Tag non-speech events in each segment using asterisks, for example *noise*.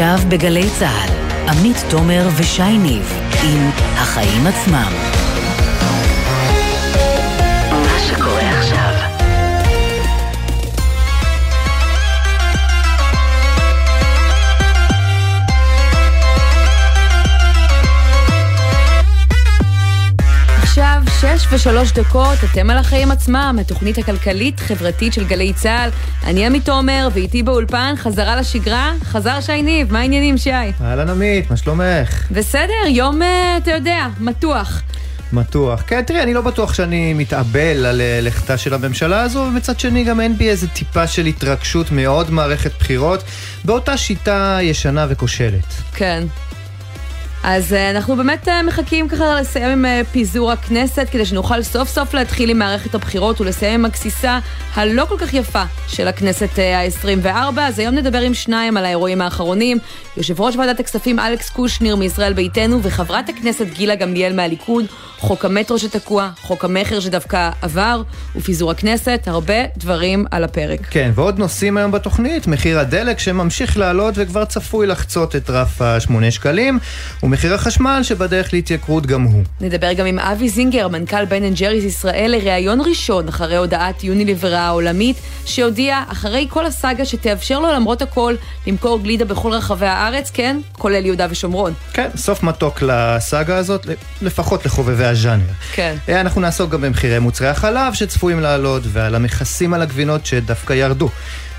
עכשיו בגלי צה"ל, עמית תומר ושי ניב עם החיים עצמם. שש ושלוש דקות, אתם על החיים עצמם, התוכנית הכלכלית-חברתית של גלי צה"ל. אני עמית תומר, ואיתי באולפן, חזרה לשגרה, חזר שי ניב, מה העניינים שי? אהלן עמית, מה שלומך? בסדר, יום, אה, אתה יודע, מתוח. מתוח. כן, תראי, אני לא בטוח שאני מתאבל על אה, לכתה של הממשלה הזו, ומצד שני גם אין בי איזה טיפה של התרגשות מעוד מערכת בחירות, באותה שיטה ישנה וכושלת. כן. אז אה, אנחנו באמת אה, מחכים ככה לסיים עם אה, פיזור הכנסת, כדי שנוכל סוף סוף להתחיל עם מערכת הבחירות ולסיים עם הגסיסה הלא כל כך יפה של הכנסת ה-24. אז היום נדבר עם שניים על האירועים האחרונים, יושב ראש ועדת הכספים אלכס קושניר מישראל ביתנו וחברת הכנסת גילה גמליאל מהליכוד, חוק המטרו שתקוע, חוק המכר שדווקא עבר, ופיזור הכנסת, הרבה דברים על הפרק. כן, ועוד נושאים היום בתוכנית, מחיר הדלק שממשיך לעלות וכבר צפוי לחצות את רף ה-8 שקלים, ומחיר החשמל שבדרך להתייקרות גם הוא. נדבר גם עם אבי זינגר, מנכ"ל בן אנד ג'ריס ישראל, לראיון ראשון אחרי הודעת יוניליבר העולמית, שהודיע אחרי כל הסאגה שתאפשר לו למרות הכל למכור גלידה בכל רחבי הארץ, כן, כולל יהודה ושומרון. כן, סוף מתוק לסאגה הזאת, לפחות לחובבי הז'אנר. כן. אה, אנחנו נעסוק גם במחירי מוצרי החלב שצפויים לעלות ועל המכסים על הגבינות שדווקא ירדו.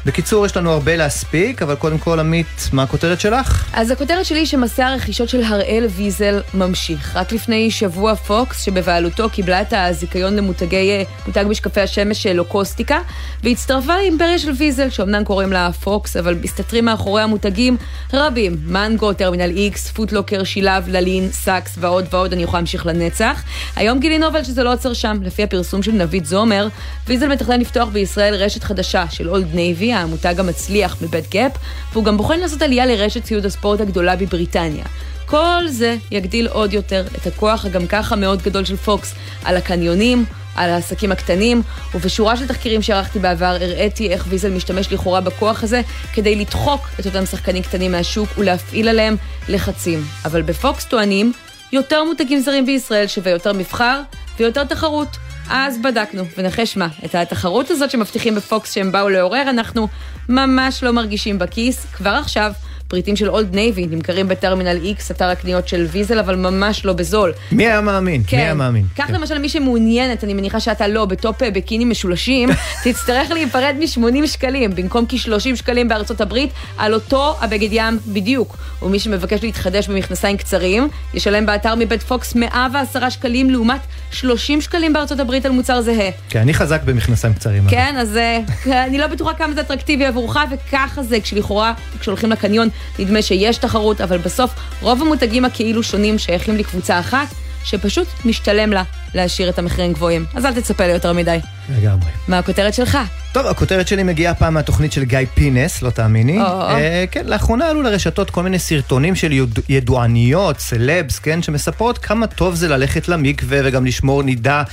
בקיצור, יש לנו הרבה להספיק, אבל קודם כל, עמית, מה הכותרת שלך? אז הכותרת שלי היא שמסע הרכישות של הראל ויזל ממשיך. רק לפני שבוע פוקס, שבבעלותו קיבלה את הזיכיון למותגי, אה, מותג משקפי השמש של לוקוסטיקה, והצטרפה לאימפריה של ויזל, שאומנם קוראים לה פוקס, אבל מסתתרים מאחורי המותגים רבים, מנגו, טרמינל X, פוטלוקר, שילב, ללין, סאקס ועוד ועוד, אני יכולה להמשיך לנצח. היום גילינו אבל שזה לא עוצר שם, לפי הפרסום של נבית זומר, ויזל מתכנן לפתוח בישראל רשת חדשה של אולד נייבי, המותג המצליח מבית גאפ, והוא גם בוחן לעשות עלייה לרשת ציוד הספורט הגדולה בבריטניה. כל זה יגדיל עוד יותר את הכוח הגם ככה מאוד גדול של פוקס על הקניונים, על העסקים הקטנים, ובשורה של תחקירים שערכתי בעבר הראיתי איך ויזל משתמש לכאורה בכוח הזה כדי לדחוק את אותם שחקנים קטנים מהשוק ולהפעיל עליהם לחצים. אבל בפוקס טוענים, יותר מותגים זרים בישראל שווה יותר מבחר ויותר תחרות. אז בדקנו, ונחש מה, את התחרות הזאת שמבטיחים בפוקס שהם באו לעורר, אנחנו ממש לא מרגישים בכיס, כבר עכשיו. פריטים של אולד נייבי נמכרים בטרמינל X, אתר הקניות של ויזל, אבל ממש לא בזול. מי היה מאמין? כן. מי היה מאמין? כך כן. למשל מי שמעוניינת, אני מניחה שאתה לא, בטופ אה, ביקיני משולשים, *laughs* תצטרך להיפרד מ-80 שקלים, במקום כ-30 שקלים בארצות הברית, על אותו הבגד ים בדיוק. ומי שמבקש להתחדש במכנסיים קצרים, ישלם באתר מבית פוקס 110 שקלים לעומת 30 שקלים בארצות הברית על מוצר זהה. כן, אני חזק במכנסיים קצרים. כן, אז אה, *laughs* אני לא בטוחה כמה זה אטרקטיבי עבורך, וככה זה כשלכאורה, כשהולכים לקניון, נדמה שיש תחרות, אבל בסוף רוב המותגים הכאילו שונים שייכים לקבוצה אחת, שפשוט משתלם לה להשאיר את המחירים גבוהים. אז אל תצפה לי יותר מדי. לגמרי. מה הכותרת שלך? טוב, הכותרת שלי מגיעה פעם מהתוכנית של גיא פינס, לא תאמיני. או, או. אה, כן, לאחרונה עלו לרשתות כל מיני סרטונים של יד- ידועניות, סלבס, כן, שמספרות כמה טוב זה ללכת למקווה וגם לשמור נידה,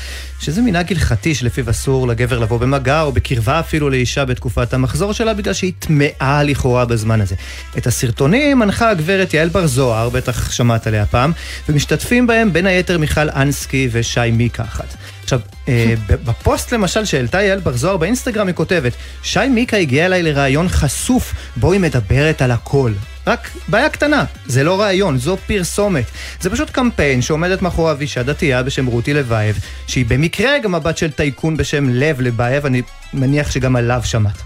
שזה מנהג הלכתי שלפיו אסור לגבר לבוא במגע או בקרבה אפילו לאישה בתקופת המחזור שלה, בגלל שהיא טמאה לכאורה בזמן הזה. את הסרטונים מנחה הגברת יעל בר זוהר, בטח שמעת עליה פעם, ומשתתפים בהם בין היתר מיכל אנסקי ושי מיקה אחת. עכשיו, אה, בפוסט למשל שהעלתה יעל בר זוהר באינסטגרם היא כותבת, שי מיקה הגיעה אליי לראיון חשוף, בו היא מדברת על הכל. רק בעיה קטנה, זה לא ראיון, זו פרסומת. זה פשוט קמפיין שעומדת מאחוריו אישה דתייה בשם רותי לבייב, שהיא במקרה גם הבת של טייקון בשם לב לבייב, אני מניח שגם עליו שמעת.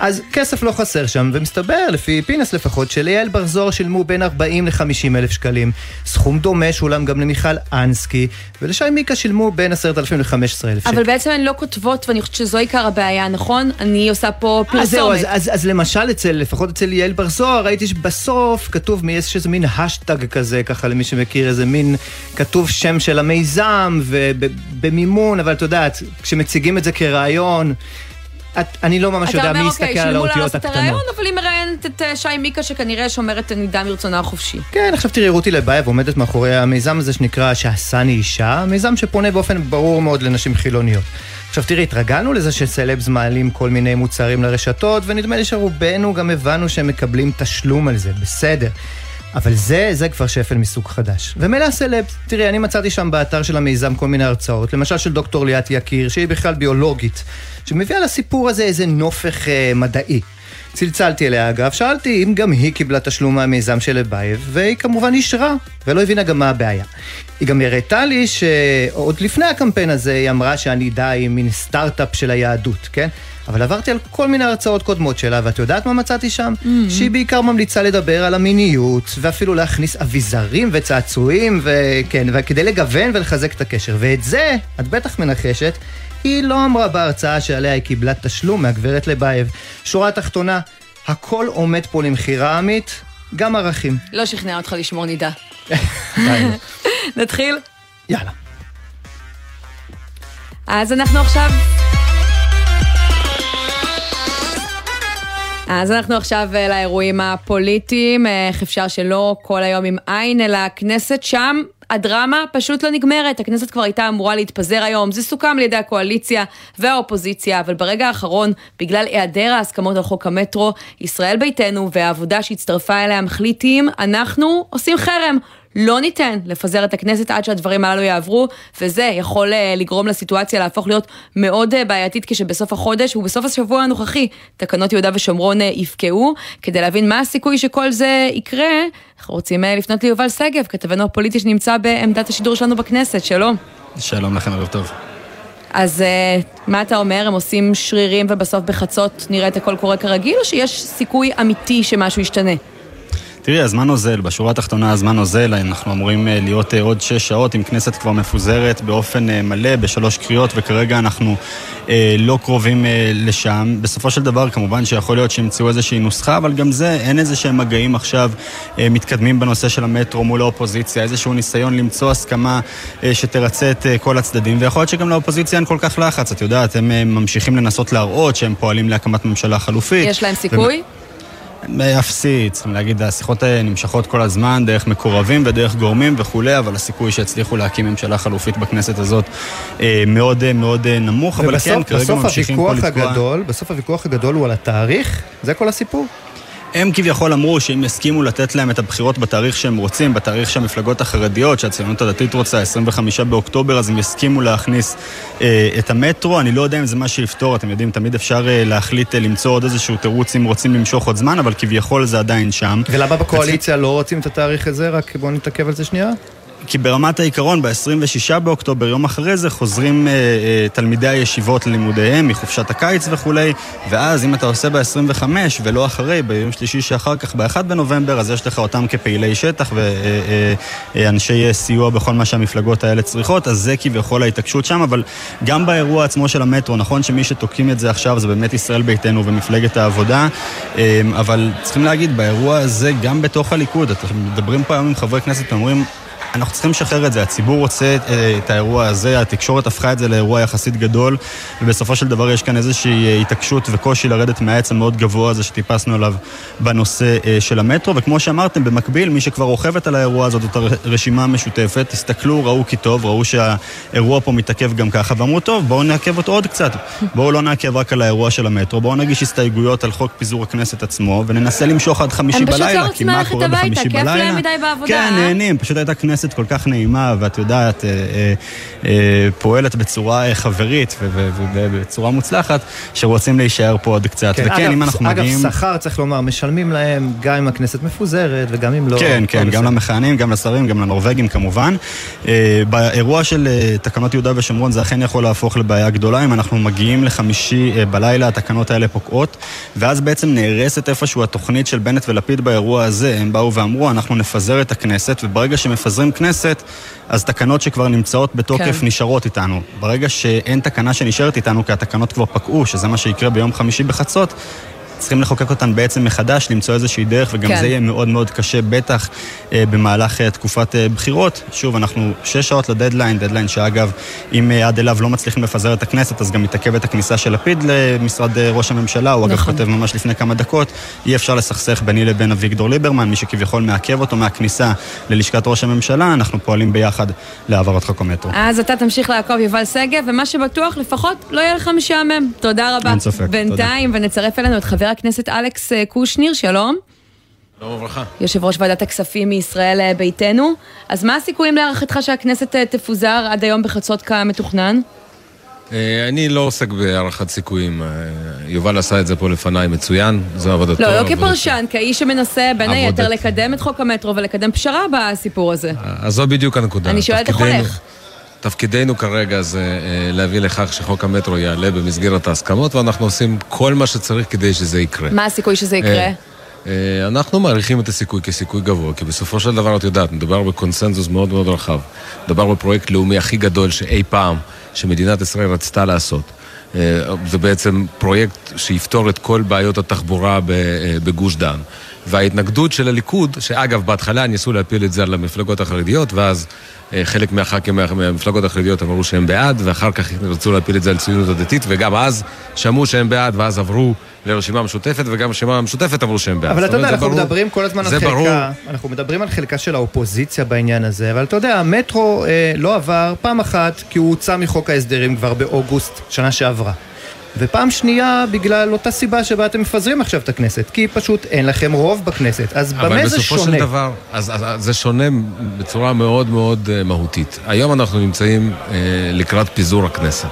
אז כסף לא חסר שם, ומסתבר, לפי פינס לפחות, שליעל בר זוהר שילמו בין 40 ל-50 אלף שקלים. סכום דומה שולם גם למיכל אנסקי, ולשי מיקה שילמו בין 10,000 ל-15 אלף שקל. אבל בעצם הן לא כותבות, ואני חושבת שזו עיקר הבעיה, נכון? אני עושה פה אז זהו, אז, פרסומת. אז, אז למשל אצל, לפחות אצל יעל בר זוהר, ראיתי שבסוף כתוב מאיזה איזה מין השטג כזה, ככה למי שמכיר, איזה מין, כתוב שם של המיזם ובמימון, אבל את יודעת, כשמציגים את זה כרעיון, את, אני לא ממש יודע אתה מי אומר, יסתכל אוקיי, על שילמו לה האותיות לעשות את הקטנות. הרעיון, אבל היא מראיינת את אה, שי מיקה, שכנראה שומרת נידה מרצונה החופשי. כן, עכשיו תראי, רותי לבייב עומדת מאחורי המיזם הזה שנקרא "שעשני אישה", מיזם שפונה באופן ברור מאוד לנשים חילוניות. עכשיו תראי, התרגלנו לזה שסלבס מעלים כל מיני מוצרים לרשתות, ונדמה לי שרובנו גם הבנו שהם מקבלים תשלום על זה, בסדר. אבל זה, זה כבר שפל מסוג חדש. ומילא הסלבס, תראי, אני מצאתי שם באתר של המיזם כל מיני הרצאות, למשל של דוקטור ליאת יקיר, שהיא בכלל ביולוגית, שמביאה לסיפור הזה איזה נופך אה, מדעי. צלצלתי אליה אגב, שאלתי אם גם היא קיבלה תשלום מהמיזם של לבייב, והיא כמובן אישרה, ולא הבינה גם מה הבעיה. היא גם הראתה לי שעוד לפני הקמפיין הזה היא אמרה שהנידה היא מין סטארט-אפ של היהדות, כן? אבל עברתי על כל מיני הרצאות קודמות שלה, ואת יודעת מה מצאתי שם? Mm-hmm. שהיא בעיקר ממליצה לדבר על המיניות, ואפילו להכניס אביזרים וצעצועים, וכן, וכדי לגוון ולחזק את הקשר. ואת זה, את בטח מנחשת, היא לא אמרה בהרצאה שעליה היא קיבלה תשלום מהגברת לבייב. שורה תחתונה, הכל עומד פה למכירה עמית, גם ערכים. לא שכנע אותך לשמור נידה. *laughs* נתחיל? יאללה. אז אנחנו עכשיו... אז אנחנו עכשיו אה, לאירועים הפוליטיים, אה, איך אפשר שלא כל היום עם עין, אלא הכנסת. שם הדרמה פשוט לא נגמרת, הכנסת כבר הייתה אמורה להתפזר היום, זה סוכם על ידי הקואליציה והאופוזיציה, אבל ברגע האחרון, בגלל היעדר ההסכמות על חוק המטרו, ישראל ביתנו והעבודה שהצטרפה אליה מחליטים, אנחנו עושים חרם. לא ניתן לפזר את הכנסת עד שהדברים הללו יעברו, וזה יכול אה, לגרום לסיטואציה להפוך להיות מאוד אה, בעייתית כשבסוף החודש ובסוף השבוע הנוכחי תקנות יהודה ושומרון אה, יפקעו. כדי להבין מה הסיכוי שכל זה יקרה, אנחנו רוצים לפנות ליובל שגב, כתבנו הפוליטי שנמצא בעמדת השידור שלנו בכנסת, שלום. שלום לכם, ערב טוב. אז מה אתה אומר, הם עושים שרירים ובסוף בחצות נראה את הכל קורה כרגיל, או שיש סיכוי אמיתי שמשהו ישתנה? תראי, הזמן אוזל, בשורה התחתונה הזמן אוזל, אנחנו אמורים אה, להיות אה, עוד שש שעות עם כנסת כבר מפוזרת באופן אה, מלא, בשלוש קריאות, וכרגע אנחנו לא קרובים לשם. בסופו של דבר, כמובן שיכול להיות שימצאו איזושהי נוסחה, אבל גם זה, אין איזה שהם מגעים עכשיו מתקדמים בנושא של המטרו מול האופוזיציה, איזשהו ניסיון למצוא הסכמה שתרצה את כל הצדדים, ויכול להיות שגם לאופוזיציה אין כל כך לחץ, את יודעת, הם ממשיכים לנסות להראות שהם פועלים להקמת ממשלה חלופית. יש להם סיכוי? ו... אפסי, צריכים להגיד, השיחות האלה נמשכות כל הזמן דרך מקורבים ודרך גורמים וכולי, אבל הסיכוי שיצליחו להקים ממשלה חלופית בכנסת הזאת אה, מאוד אה, מאוד אה, נמוך, אבל כן, כרגע ממשיכים פה לתקוע. בסוף הוויכוח הגדול הוא על התאריך? זה כל הסיפור? הם כביכול אמרו שאם יסכימו לתת להם את הבחירות בתאריך שהם רוצים, בתאריך שהמפלגות החרדיות, שהציונות הדתית רוצה, 25 באוקטובר, אז הם יסכימו להכניס אה, את המטרו. אני לא יודע אם זה מה שיפתור, אתם יודעים, תמיד אפשר אה, להחליט אה, למצוא עוד איזשהו תירוץ אם רוצים למשוך עוד זמן, אבל כביכול זה עדיין שם. ולמה בקואליציה לא רוצים את התאריך הזה? רק בואו נתעכב על זה שנייה. כי ברמת העיקרון, ב-26 באוקטובר, יום אחרי זה, חוזרים אה, אה, תלמידי הישיבות ללימודיהם מחופשת הקיץ וכולי, ואז אם אתה עושה ב-25 ולא אחרי, ביום שלישי שאחר כך, ב-1 בנובמבר, אז יש לך אותם כפעילי שטח ואנשי אה, אה, אה, סיוע בכל מה שהמפלגות האלה צריכות, אז זה כביכול ההתעקשות שם, אבל גם באירוע עצמו של המטרו, נכון שמי שתוקעים את זה עכשיו זה באמת ישראל ביתנו ומפלגת העבודה, אה, אבל צריכים להגיד, באירוע הזה, גם בתוך הליכוד, אתם מדברים פה היום עם חברי כנסת ואומרים, אנחנו צריכים לשחרר את זה, הציבור רוצה אה, את האירוע הזה, התקשורת הפכה את זה לאירוע יחסית גדול, ובסופו של דבר יש כאן איזושהי אה, התעקשות וקושי לרדת מהעץ המאוד גבוה הזה שטיפסנו עליו בנושא אה, של המטרו, וכמו שאמרתם, במקביל, מי שכבר רוכבת על האירוע הזה זאת הרשימה המשותפת, הסתכלו, ראו כי טוב, ראו שהאירוע פה מתעכב גם ככה, ואמרו, טוב, בואו נעכב אותו עוד קצת. בואו לא נעכב רק על האירוע של המטרו, בואו נגיש הסתייגויות על חוק פיזור הכנסת עצמו, וננסה למשוך עד חמישי בלילה, כי מה קורה בחמישי בלילה? כן, נהנים, פשוט הייתה כנסת כנסת כל כך נעימה, ואת יודעת, אה, אה, אה, פועלת בצורה חברית ובצורה מוצלחת, שרוצים להישאר פה עוד קצת. כן, וכן, אגב, אם אנחנו אגב, מגיעים... אגב, שכר, צריך לומר, משלמים להם גם אם הכנסת מפוזרת וגם אם לא... כן, כן, גם למכהנים, גם לשרים, גם לנורבגים כמובן. באירוע של תקנות יהודה ושומרון זה אכן יכול להפוך לבעיה גדולה. אם אנחנו מגיעים לחמישי בלילה, התקנות האלה פוקעות, ואז בעצם נהרסת איפשהו התוכנית של בנט ולפיד באירוע הזה. הם באו ואמרו, אנחנו נפזר את הכנסת, וברגע שמפזרים כנסת, אז תקנות שכבר נמצאות בתוקף כן. נשארות איתנו. ברגע שאין תקנה שנשארת איתנו, כי התקנות כבר פקעו, שזה מה שיקרה ביום חמישי בחצות, צריכים לחוקק אותן בעצם מחדש, למצוא איזושהי דרך, וגם כן. זה יהיה מאוד מאוד קשה, בטח אה, במהלך אה, תקופת אה, בחירות. שוב, אנחנו שש שעות לדדליין, דדליין שאגב, אם אה, עד אליו לא מצליחים לפזר את הכנסת, אז גם מתעכבת הכניסה של לפיד למשרד אה, ראש הממשלה, הוא אגב נכון. כותב ממש לפני כמה דקות, אי אפשר לסכסך ביני לבין אביגדור ליברמן, מי שכביכול מעכב אותו מהכניסה ללשכת ראש הממשלה, אנחנו פועלים ביחד להעברת חוק המטרו. אז אתה תמשיך לעקוב יובל שגב, ומה שבטוח, לפחות לא יהיה לך משעמם. תודה רבה. אין ספק, תודה. בינתיים, ונצרף אלינו את חבר הכנסת אלכס אה, קושניר, שלום. שלום וברכה. יושב ראש ועדת הכספים מישראל אה, ביתנו. אז מה הסיכויים להערכתך שהכנסת אה, תפוזר עד היום בחצות כמתוכנן? אני לא עוסק בהערכת סיכויים. יובל עשה את זה פה לפניי מצוין, זו עבודתו. לא, לא. כפרשן, כאיש שמנסה בין היתר לקדם את חוק המטרו ולקדם פשרה בסיפור הזה. אז זו בדיוק הנקודה. אני שואלת איך הולך. תפקידנו כרגע זה אה, להביא לכך שחוק המטרו יעלה במסגרת ההסכמות, ואנחנו עושים כל מה שצריך כדי שזה יקרה. מה הסיכוי שזה יקרה? אה, אה, אנחנו מעריכים את הסיכוי כסיכוי גבוה, כי בסופו של דבר, את יודעת, מדובר בקונסנזוס מאוד מאוד רחב. מדובר בפרויקט לאומי הכי גדול שאי פעם שמדינת ישראל רצתה לעשות. אה, זה בעצם פרויקט שיפתור את כל בעיות התחבורה אה, בגוש דן. וההתנגדות של הליכוד, שאגב, בהתחלה ניסו להפיל את זה על המפלגות החרדיות, ואז אה, חלק מהח"כים מה- מהמפלגות החרדיות אמרו שהם בעד, ואחר כך רצו להפיל את זה על ציונות הדתית, וגם אז שמעו שהם בעד, ואז עברו לרשימה המשותפת, וגם הרשימה המשותפת אמרו שהם בעד. אבל אתה יודע, אנחנו ברור- מדברים כל הזמן על זה ברור. חלקה, אנחנו מדברים על חלקה של האופוזיציה בעניין הזה, אבל אתה יודע, המטרו אה, לא עבר פעם אחת כי הוא הוצא מחוק ההסדרים כבר באוגוסט שנה שעברה. ופעם שנייה בגלל אותה סיבה שבה אתם מפזרים עכשיו את הכנסת, כי פשוט אין לכם רוב בכנסת. אז אבל במה זה בסופו שונה? של דבר, אז, אז, אז זה שונה בצורה מאוד מאוד אה, מהותית. היום אנחנו נמצאים אה, לקראת פיזור הכנסת.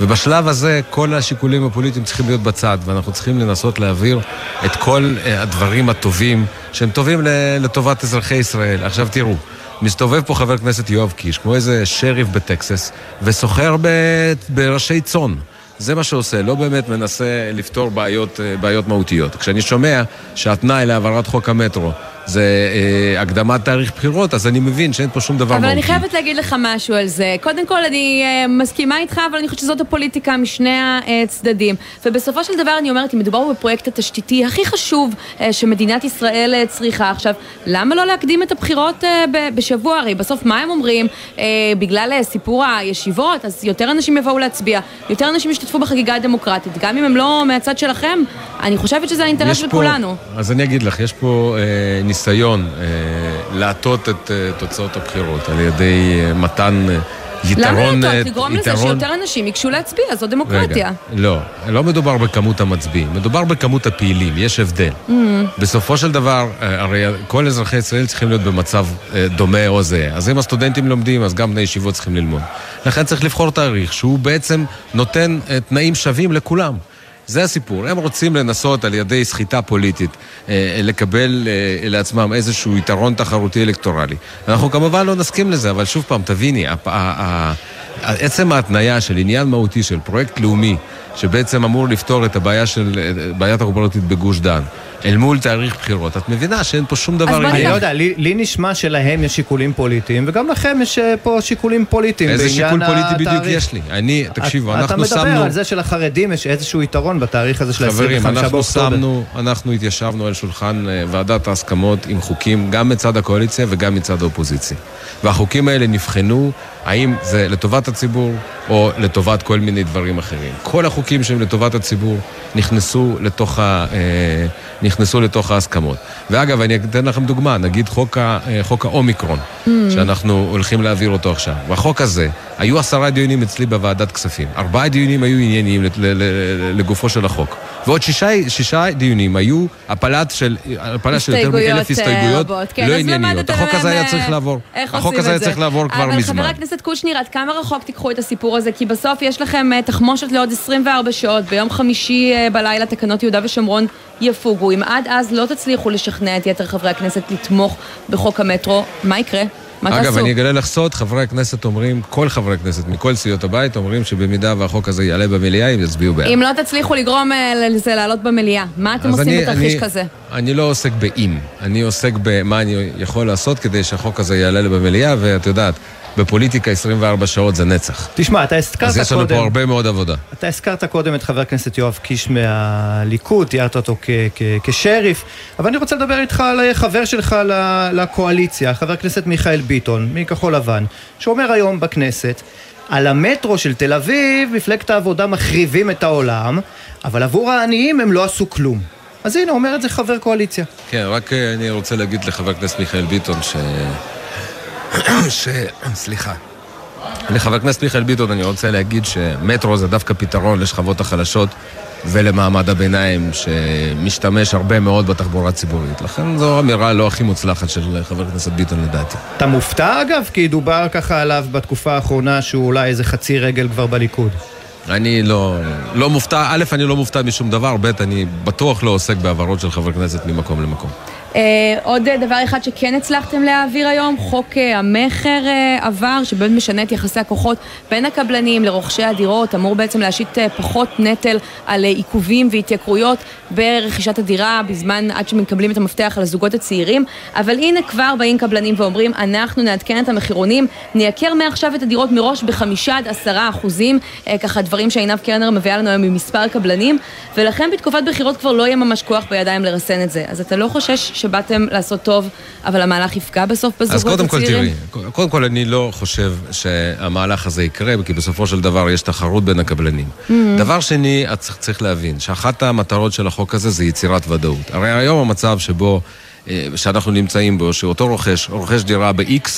ובשלב הזה כל השיקולים הפוליטיים צריכים להיות בצד, ואנחנו צריכים לנסות להעביר את כל אה, הדברים הטובים, שהם טובים ל- לטובת אזרחי ישראל. עכשיו תראו, מסתובב פה חבר הכנסת יואב קיש, כמו איזה שריף בטקסס, וסוחר ב- בראשי צאן. זה מה שעושה, לא באמת מנסה לפתור בעיות, אה, בעיות מהותיות. כשאני שומע שהתנאי להעברת חוק המטרו זה אה, הקדמת תאריך בחירות, אז אני מבין שאין פה שום דבר אבל מהותי. אני חייבת להגיד לך משהו על זה. קודם כל, אני אה, מסכימה איתך, אבל אני חושבת שזאת הפוליטיקה משני הצדדים. ובסופו של דבר, אני אומרת, אם מדובר בפרויקט התשתיתי הכי חשוב אה, שמדינת ישראל אה, צריכה עכשיו, למה לא להקדים את הבחירות אה, ב- בשבוע? הרי בסוף, מה הם אומרים? אה, בגלל אה, סיפור הישיבות, אז יותר אנשים יבואו להצביע, יותר אנשים ישתתפו בחגיגה הדמוקרטית. גם אם הם לא מהצד שלכם, אני חושבת שזה האינטרס של כולנו. אז אני אגיד לך, יש פה אה, ניסיון אה, להטות את אה, תוצאות הבחירות על ידי אה, מתן אה, יתרון... למה להטות? לגרום לזה יתרון- שיותר אנשים ייגשו להצביע, זו דמוקרטיה. רגע, לא, לא מדובר בכמות המצביעים, מדובר בכמות הפעילים, יש הבדל. Mm. בסופו של דבר, אה, הרי כל אזרחי ישראל צריכים להיות במצב אה, דומה או זהה. אז אם הסטודנטים לומדים, אז גם בני ישיבות צריכים ללמוד. לכן צריך לבחור תאריך שהוא בעצם נותן אה, תנאים שווים לכולם. זה הסיפור. הם רוצים לנסות על ידי סחיטה פוליטית אה, לקבל אה, לעצמם איזשהו יתרון תחרותי אלקטורלי. אנחנו כמובן לא נסכים לזה, אבל שוב פעם, תביני, עצם ההתניה של עניין מהותי של פרויקט לאומי, שבעצם אמור לפתור את הבעיה של, בעיית הקוברטיבית בגוש דן, אל מול תאריך בחירות, את מבינה שאין פה שום דבר. אני לא יודע, לי, לי נשמע שלהם יש שיקולים פוליטיים, וגם לכם יש אה, פה שיקולים פוליטיים איזה שיקול פוליטי בדיוק התאריך. יש לי? אני, תקשיבו, אתה אנחנו מדבר שמנו... על זה שלחרדים יש איזשהו יתרון בתאריך הזה של חברים, ה-25 אנחנו באוקטובר. שמנו, אנחנו התיישבנו על שולחן אה, ועדת ההסכמות עם חוקים גם מצד הקואליציה וגם מצד האופוזיציה. והחוקים האלה נבחנו האם זה לטובת הציבור או לטובת כל מיני דברים אחרים. כל החוקים שהם לטובת הציבור נכנסו לתוך, ה, אה, נכנסו לתוך ההסכמות. ואגב, אני אתן לכם דוגמה, נגיד חוק, ה, אה, חוק האומיקרון, Mm. שאנחנו הולכים להעביר אותו עכשיו. והחוק הזה, היו עשרה דיונים אצלי בוועדת כספים. ארבעה דיונים היו ענייניים לגופו של החוק. ועוד שישה, שישה דיונים היו הפלת של, הפלה של יותר מאלף אה, הסתייגויות רבות. כן, לא ענייניות. החוק הזה היה צריך אה, לעבור. איך החוק הזה היה. צריך לעבור כבר אבל מזמן. חבר הכנסת קושניר, עד כמה רחוק תיקחו את הסיפור הזה? כי בסוף יש לכם תחמושת לעוד 24 שעות, ביום חמישי בלילה תקנות יהודה ושומרון יפוגו. אם עד אז לא תצליחו לשכנע את יתר חברי הכנסת לתמוך בחוק המטרו, מה יקרה? מה אגב, תעשו? אני אגלה לך סוד, חברי הכנסת אומרים, כל חברי הכנסת מכל סיעות הבית אומרים שבמידה והחוק הזה יעלה במליאה, הם יצביעו בעד. אם לא תצליחו לגרום אה, לזה לעלות במליאה, מה אתם עושים אני- בתרחיש אני- כזה? אני לא עוסק באם, אני עוסק במה אני יכול לעשות כדי שהחוק הזה יעלה במליאה, ואת יודעת, בפוליטיקה 24 שעות זה נצח. תשמע, אתה הזכרת קודם... אז יש לנו פה הרבה מאוד עבודה. אתה הזכרת קודם את חבר הכנסת יואב קיש מהליכוד, תיארת אותו כשריף, אבל אני רוצה לדבר איתך על חבר שלך לקואליציה, חבר הכנסת מיכאל ביטון, מכחול לבן, שאומר היום בכנסת, על המטרו של תל אביב, מפלגת העבודה מחריבים את העולם, אבל עבור העניים הם לא עשו כלום. אז הנה, אומר את זה חבר קואליציה. כן, רק אה, אני רוצה להגיד לחבר הכנסת מיכאל ביטון ש... *coughs* ש... סליחה. לחבר הכנסת מיכאל ביטון אני רוצה להגיד שמטרו זה דווקא פתרון לשכבות החלשות ולמעמד הביניים שמשתמש הרבה מאוד בתחבורה הציבורית. לכן זו אמירה לא הכי מוצלחת של חבר הכנסת ביטון לדעתי. אתה מופתע אגב? כי דובר ככה עליו בתקופה האחרונה שהוא אולי איזה חצי רגל כבר בליכוד. אני לא, לא מופתע, א', אני לא מופתע משום דבר, ב', אני בטוח לא עוסק בהעברות של חבר כנסת ממקום למקום. Uh, עוד uh, דבר אחד שכן הצלחתם להעביר היום, חוק uh, המכר uh, עבר, שבאמת משנה את יחסי הכוחות בין הקבלנים לרוכשי הדירות, אמור בעצם להשית uh, פחות נטל על uh, עיכובים והתייקרויות ברכישת הדירה בזמן עד שמקבלים את המפתח על הזוגות הצעירים, אבל הנה כבר באים קבלנים ואומרים, אנחנו נעדכן את המחירונים, נייקר מעכשיו את הדירות מראש בחמישה עד עשרה אחוזים, uh, ככה דברים שעינב קרנר מביאה לנו היום ממספר קבלנים, ולכן בתקופת בחירות כבר לא יהיה ממש כוח בידיים לרסן את זה. אז אתה לא חושש שבאתם לעשות טוב, אבל המהלך יפגע בסוף בזוגות הצעירים? אז קודם הצעירים? כל תראי, קודם כל אני לא חושב שהמהלך הזה יקרה, כי בסופו של דבר יש תחרות בין הקבלנים. Mm-hmm. דבר שני, את צריך להבין, שאחת המטרות של החוק הזה זה יצירת ודאות. הרי היום המצב שבו, אה, שאנחנו נמצאים בו, שאותו רוכש, רוכש דירה ב-X,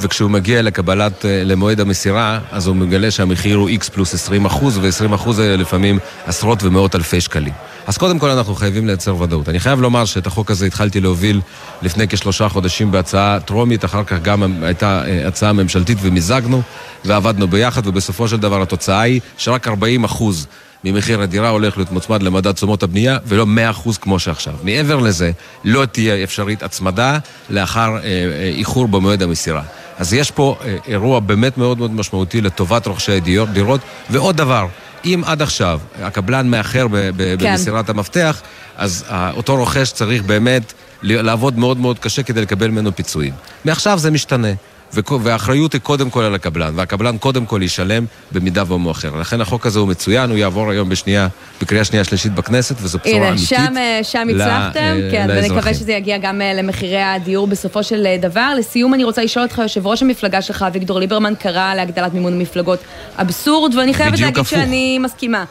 וכשהוא מגיע לקבלת, אה, למועד המסירה, אז הוא מגלה שהמחיר הוא X פלוס 20 אחוז, ו-20 אחוז זה לפעמים עשרות ומאות אלפי שקלים. אז קודם כל אנחנו חייבים לייצר ודאות. אני חייב לומר שאת החוק הזה התחלתי להוביל לפני כשלושה חודשים בהצעה טרומית, אחר כך גם הייתה אה, הצעה ממשלתית ומיזגנו ועבדנו ביחד, ובסופו של דבר התוצאה היא שרק 40 אחוז ממחיר הדירה הולך להיות מוצמד למדד תשומות הבנייה, ולא 100% כמו שעכשיו. מעבר לזה, לא תהיה אפשרית הצמדה לאחר אה, אה, איחור במועד המסירה. אז יש פה אירוע באמת מאוד מאוד משמעותי לטובת רוכשי הדירות. ועוד דבר, אם עד עכשיו הקבלן מאחר כן. במסירת המפתח, אז אותו רוכש צריך באמת לעבוד מאוד מאוד קשה כדי לקבל ממנו פיצויים. מעכשיו זה משתנה. והאחריות היא קודם כל על הקבלן, והקבלן קודם כל ישלם במידה ומאוחר. לכן החוק הזה הוא מצוין, הוא יעבור היום בשנייה, בקריאה שנייה שלישית בכנסת, וזו בשורה אמיתית הנה, שם, אה, שם הצלחתם, אה, כן, ונקווה שזה יגיע גם אה, למחירי הדיור בסופו של דבר. לסיום אני רוצה לשאול אותך, יושב ראש המפלגה שלך, אביגדור ליברמן, קרא להגדלת מימון המפלגות אבסורד, ואני חייבת להגיד הפוך. שאני מסכימה.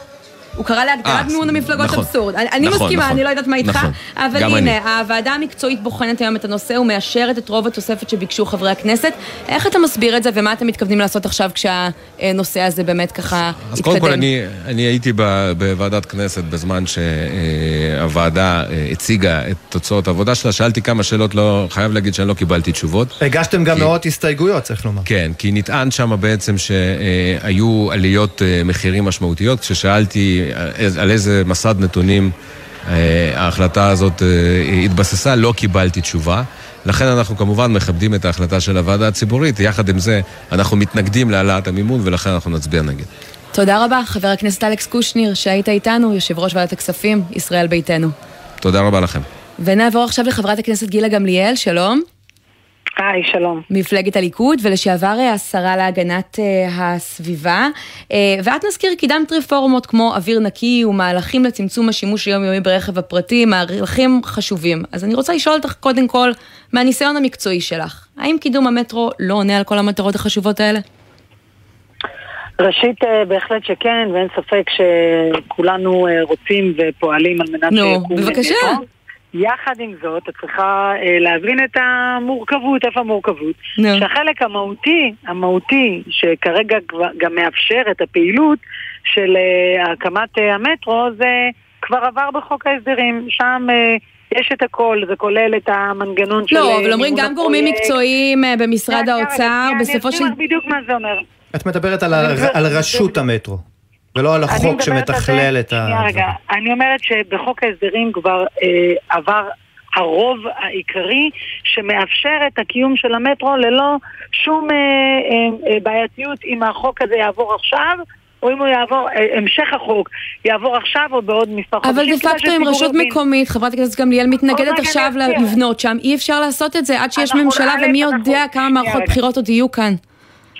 הוא קרא להגדלת אה, מימון המפלגות נכון, אבסורד. אני נכון, מסכימה, נכון, אני לא יודעת מה איתך, נכון, אבל הנה, אני. הוועדה המקצועית בוחנת היום את הנושא ומאשרת את רוב התוספת שביקשו חברי הכנסת. איך אתה מסביר את זה ומה אתם מתכוונים לעשות עכשיו כשהנושא הזה באמת ככה יתקדם? אז קודם כל, אני, אני הייתי בוועדת כנסת בזמן שהוועדה אה, הציגה את תוצאות העבודה שלה, שאלתי כמה שאלות, לא, חייב להגיד שאני לא קיבלתי תשובות. הגשתם גם כי, מאות הסתייגויות, צריך לומר. כן, כי נטען שם בעצם שהיו עליות אה, מחירים משמעותיות, כששאלתי על איזה מסד נתונים אה, ההחלטה הזאת אה, התבססה, לא קיבלתי תשובה. לכן אנחנו כמובן מכבדים את ההחלטה של הוועדה הציבורית, יחד עם זה אנחנו מתנגדים להעלאת המימון ולכן אנחנו נצביע נגד. תודה רבה, חבר הכנסת אלכס קושניר, שהיית איתנו, יושב ראש ועדת הכספים, ישראל ביתנו. תודה רבה לכם. ונעבור עכשיו לחברת הכנסת גילה גמליאל, שלום. היי, שלום. מפלגת הליכוד, ולשעבר אה, השרה להגנת uh, הסביבה. Uh, ואת נזכיר, קידמת רפורמות כמו אוויר נקי ומהלכים לצמצום השימוש היומיומי ברכב הפרטי, מהלכים חשובים. אז אני רוצה לשאול אותך קודם כל, מהניסיון המקצועי שלך, האם קידום המטרו לא עונה על כל המטרות החשובות האלה? ראשית, בהחלט שכן, ואין ספק שכולנו רוצים ופועלים על מנת שיקום. נו, בבקשה. יחד עם זאת, את צריכה אה, להבין את המורכבות, איפה המורכבות? No. שהחלק המהותי, המהותי, שכרגע גם מאפשר את הפעילות של אה, הקמת אה, המטרו, זה כבר עבר בחוק ההסדרים. שם... אה, יש את הכל, זה כולל את המנגנון לא, של... לא, אבל אומרים גם גורמים מקצועיים אה, במשרד האוצר, בסופו של... אני אסביר לך בדיוק מה זה אומר. את מדברת על, על רשות המטרו. ולא על החוק שמתכלל את ה... רגע, אני אומרת שבחוק ההסדרים כבר אה, עבר הרוב העיקרי שמאפשר את הקיום של המטרו ללא שום אה, אה, אה, בעייתיות אם החוק הזה יעבור עכשיו או אם הוא יעבור, אה, המשך החוק יעבור עכשיו או בעוד מספר חודשים. אבל דה פקטו אם רשות מקומית, חברת הכנסת גמליאל מתנגדת עכשיו לבנות שם, אי אפשר לעשות את זה עד שיש ממשלה ומי יודע כמה מערכות בחירות עוד יהיו כאן.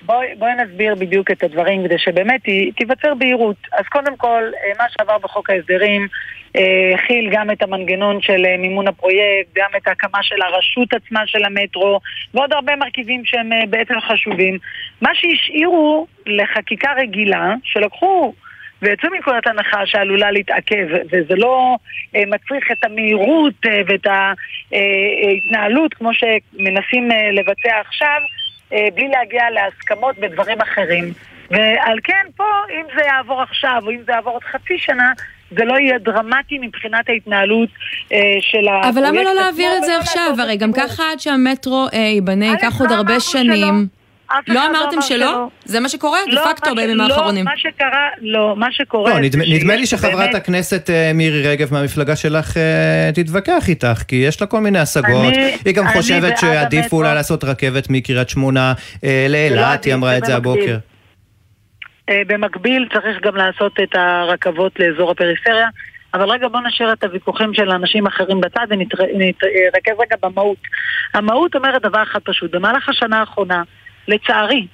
בואי, בואי נסביר בדיוק את הדברים כדי שבאמת תיווצר בהירות. אז קודם כל, אה, מה שעבר בחוק ההסדרים אה, הכיל גם את המנגנון של אה, מימון הפרויקט, גם את ההקמה של הרשות עצמה של המטרו, ועוד הרבה מרכיבים שהם בעצם חשובים. מה שהשאירו לחקיקה רגילה, שלקחו ויצאו מנקודת הנחה שעלולה להתעכב, וזה לא אה, מצריך את המהירות אה, ואת ההתנהלות כמו שמנסים אה, לבצע עכשיו, בלי להגיע להסכמות בדברים אחרים. ועל כן פה, אם זה יעבור עכשיו, או אם זה יעבור עוד חצי שנה, זה לא יהיה דרמטי מבחינת ההתנהלות אה, של הפרויקט. אבל למה לא להעביר את זה עכשיו? הרי גם ככה עד שהמטרו אה, ייבנה ייקח עוד הרבה שנים. לא, לא אמרתם שלא? זה מה שקורה דה לא, פקטו בימים האחרונים. לא, מה שקרה, לא, מה שקורה... לא, נדמה לי שחברת הכנסת אה, מירי רגב מהמפלגה שלך אה, תתווכח איתך, כי יש לה כל מיני השגות. היא גם חושבת שעדיף אולי לעשות רכבת מקריית שמונה אה, לאילת, היא אמרה את זה הבוקר. במקביל צריך גם לעשות את הרכבות לאזור הפריפריה. אבל רגע בוא נשאיר את הוויכוחים של אנשים אחרים בצד ונתרכז רגע במהות. המהות אומרת דבר אחד פשוט, במהלך השנה האחרונה לצערי,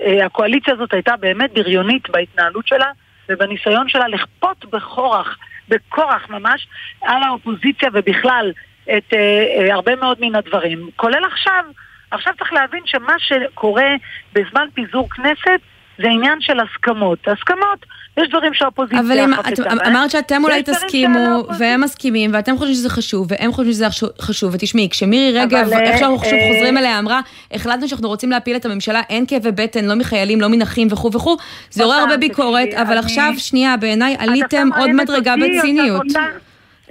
אה, הקואליציה הזאת הייתה באמת בריונית בהתנהלות שלה ובניסיון שלה לכפות בכורח, בכורח ממש, על האופוזיציה ובכלל את אה, אה, הרבה מאוד מן הדברים, כולל עכשיו. עכשיו צריך להבין שמה שקורה בזמן פיזור כנסת זה עניין של הסכמות. הסכמות, יש דברים שהאופוזיציה חפצה בהם. אמרת שאתם אולי תסכימו, והם מסכימים, ואתם חושבים שזה חשוב, והם חושבים שזה חשוב, ותשמעי, כשמירי רגב, איך שאנחנו שוב אה, חוזרים אליה, אמרה, החלטנו שאנחנו רוצים להפיל את הממשלה, אין כאבי בטן, לא מחיילים, לא מנכים וכו' וכו', זה עורר הרבה ביקורת, אבל עכשיו, שנייה, בעיניי עליתם עוד מדרגה בציניות.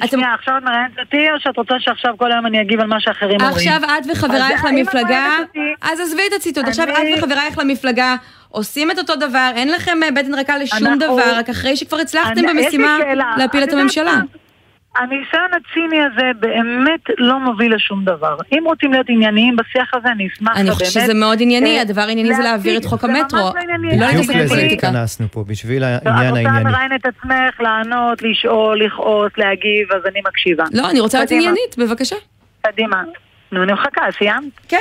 שנייה, עכשיו את מראיינת אותי, או שאת רוצה שעכשיו כל היום אני אגיב על מה שאחרים אומרים? עכשיו את וחברייך למפלגה, אז עזבי את הציטוט, עכשיו את וחברייך למפלגה עושים את אותו דבר, אין לכם אה, בטן ריקה לשום דבר, רק אחרי שכבר הצלחתם במשימה להפיל את הממשלה. הניסיון הציני הזה באמת לא מוביל לשום דבר. אם רוצים להיות ענייניים בשיח הזה, אני אשמח אני חושבת שזה מאוד ענייני, הדבר הענייני זה להעביר את חוק המטרו. לא להתעסק בפוליטיקה. התכנסנו פה, בשביל העניין הענייני. את רוצה לראיין את עצמך, לענות, לשאול, לכעוס, להגיב, אז אני מקשיבה. לא, אני רוצה להיות עניינית, בבקשה. קדימה. נו, אני מחכה, סיימת? כן.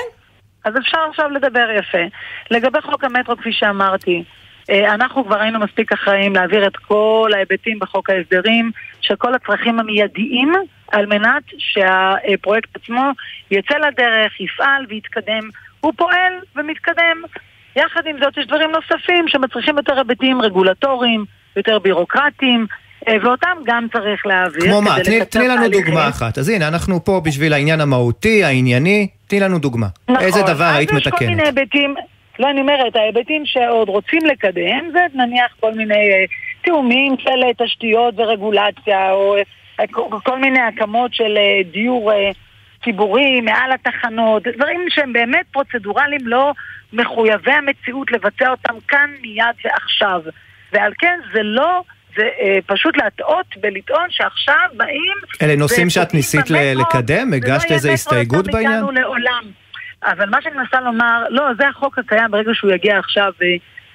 אז אפשר עכשיו לדבר יפה. לגבי חוק המטרו, כפי שאמרתי, אה, אנחנו כבר היינו מספיק אחראים להעביר את כל ההיבטים בחוק ההסדרים של כל הצרכים המיידיים על מנת שהפרויקט עצמו יצא לדרך, יפעל ויתקדם. הוא פועל ומתקדם. יחד עם זאת יש דברים נוספים שמצריכים יותר היבטים רגולטוריים, יותר בירוקרטיים, ואותם גם צריך להעביר. כמו מה? תני, תני לנו דוגמה אחת. אז הנה, אנחנו פה בשביל העניין המהותי, הענייני, תני לנו דוגמה. נכון. איזה דבר היית מתקנת? יש כל מיני היבטים, לא, אני אומרת, ההיבטים שעוד רוצים לקדם, זה נניח כל מיני אה, תיאומים של אה, תשתיות ורגולציה, או אה, כל מיני הקמות של אה, דיור אה, ציבורי מעל התחנות, דברים שהם באמת פרוצדורליים לא מחויבי המציאות לבצע אותם כאן מיד ועכשיו. ועל כן זה לא... זה אה, פשוט להטעות ולטעון שעכשיו באים... אלה נושאים שאת ניסית לקדם? הגשת איזה הסתייגות בעניין? לעולם. אבל מה שאני מנסה לומר, לא, זה החוק הקיים, ברגע שהוא יגיע עכשיו אה,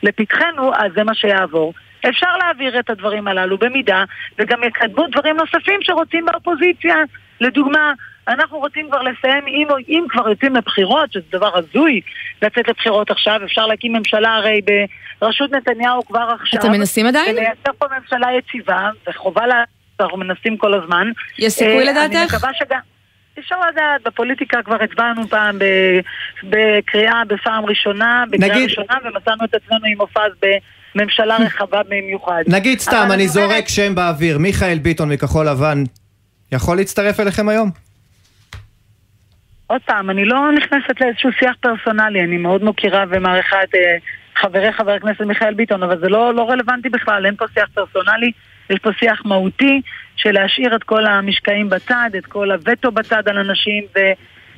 לפתחנו, אז זה מה שיעבור. אפשר להעביר את הדברים הללו במידה, וגם יקדמו דברים נוספים שרוצים באופוזיציה. לדוגמה, אנחנו רוצים כבר לסיים, אם, אם כבר יוצאים לבחירות, שזה דבר הזוי לצאת לבחירות עכשיו, אפשר להקים ממשלה הרי בראשות נתניהו כבר עכשיו. אתם מנסים עדיין? ולייצר פה ממשלה יציבה, וחובה לה... אנחנו מנסים כל הזמן. יש סיכוי אה, לדעתך? אני מקווה שגם... אפשר לדעת, בפוליטיקה כבר הצבענו פעם בקריאה בפעם ראשונה, בקריאה נגיד... ראשונה, ומצאנו את עצמנו עם מופז בממשלה *laughs* רחבה במיוחד. נגיד סתם, אני זורק שם באוויר, מיכאל ביטון מכחול לבן, יכול להצטרף אליכם היום? עוד פעם, אני לא נכנסת לאיזשהו שיח פרסונלי, אני מאוד מוקירה ומעריכה את אה, חברי חבר הכנסת מיכאל ביטון, אבל זה לא, לא רלוונטי בכלל, אין פה שיח פרסונלי, יש פה שיח מהותי של להשאיר את כל המשקעים בצד, את כל הווטו בצד על אנשים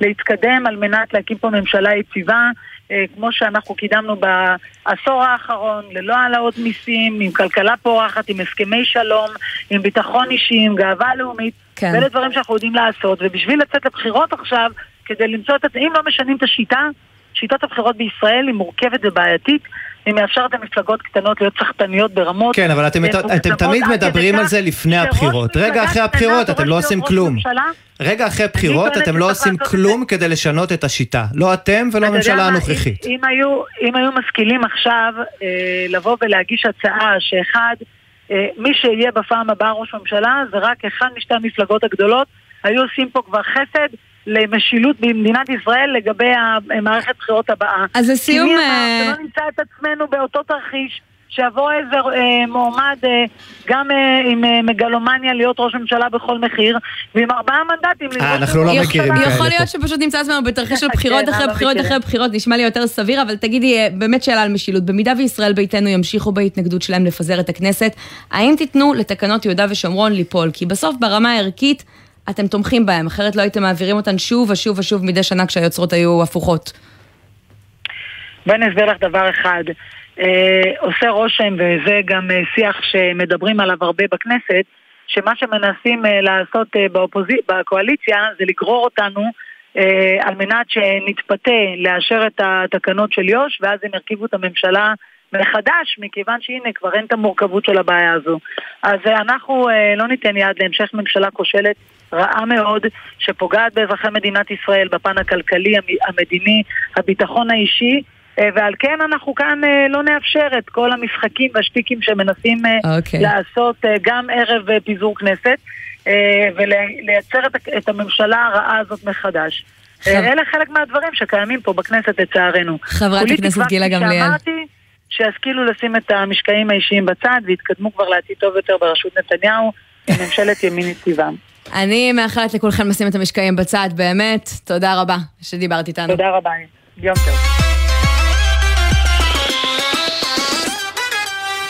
ולהתקדם על מנת להקים פה ממשלה יציבה, אה, כמו שאנחנו קידמנו בעשור האחרון, ללא העלאות מיסים, עם כלכלה פורחת, עם הסכמי שלום, עם ביטחון אישי, עם גאווה לאומית. כן. ואלה דברים שאנחנו יודעים לעשות, ובשביל לצאת לבחירות עכשיו, כדי למצוא את זה, אם לא משנים את השיטה, שיטת הבחירות בישראל היא מורכבת ובעייתית, היא מאפשרת למפלגות קטנות להיות סחטניות ברמות. כן, אבל אתם, אתם תמיד מדברים על זה לפני הבחירות. רגע אחרי הבחירות אתם לא עושים כלום. רגע אחרי הבחירות אתם לא עושים כלום כדי לשנות את השיטה. לא אתם ולא הממשלה הנוכחית. אם היו, אם היו משכילים עכשיו אה, לבוא ולהגיש הצעה שאחד, אה, מי שיהיה בפעם הבאה ראש ממשלה זה רק אחד משתי המפלגות הגדולות, היו עושים פה כבר חסד. למשילות במדינת ישראל לגבי המערכת בחירות הבאה. אז לסיום... אמר שלא נמצא את עצמנו באותו תרחיש שיבוא איזה אה, מועמד אה, גם אה, עם אה, מגלומניה להיות ראש ממשלה בכל מחיר, ועם ארבעה מנדטים אה, אנחנו לא מכירים כאלה יכול להיות שפשוט נמצא עצמנו בתרחיש של בחירות כן, אחרי בחירות אחרי בחירות, נשמע לי יותר סביר, אבל תגידי, אה, באמת שאלה על משילות. במידה וישראל ביתנו ימשיכו בהתנגדות שלהם לפזר את הכנסת, האם תיתנו לתקנות יהודה ושומרון ליפול? כי בסוף ברמה הערכית... אתם תומכים בהם, אחרת לא הייתם מעבירים אותן שוב ושוב ושוב מדי שנה כשהיוצרות היו הפוכות. בואי אני אסביר לך דבר אחד. אה, עושה רושם, וזה גם אה, שיח שמדברים עליו הרבה בכנסת, שמה שמנסים אה, לעשות אה, באופוזי... בקואליציה זה לגרור אותנו אה, על מנת שנתפתה לאשר את התקנות של יו"ש, ואז הם ירכיבו את הממשלה מחדש, מכיוון שהנה כבר אין את המורכבות של הבעיה הזו. אז אה, אנחנו אה, לא ניתן יד להמשך ממשלה כושלת רעה מאוד, שפוגעת באזרחי מדינת ישראל בפן הכלכלי, המדיני, הביטחון האישי. אה, ועל כן אנחנו כאן לא נאפשר את כל המשחקים והשטיקים שמנסים okay. אוקיי. לעשות גם ערב פיזור כנסת ולייצר את הממשלה הרעה הזאת מחדש. חב... אלה חלק מהדברים שקיימים פה בכנסת לצערנו. חברת הכנסת גילה גמליאל. שישכילו לשים את המשקעים האישיים בצד ויתקדמו כבר לעתיד טוב יותר בראשות נתניהו ממשלת ימין יציבה. אני מאחלת לכולכם לשים את המשקעים בצד, באמת. תודה רבה שדיברת איתנו. תודה רבה, יום טוב.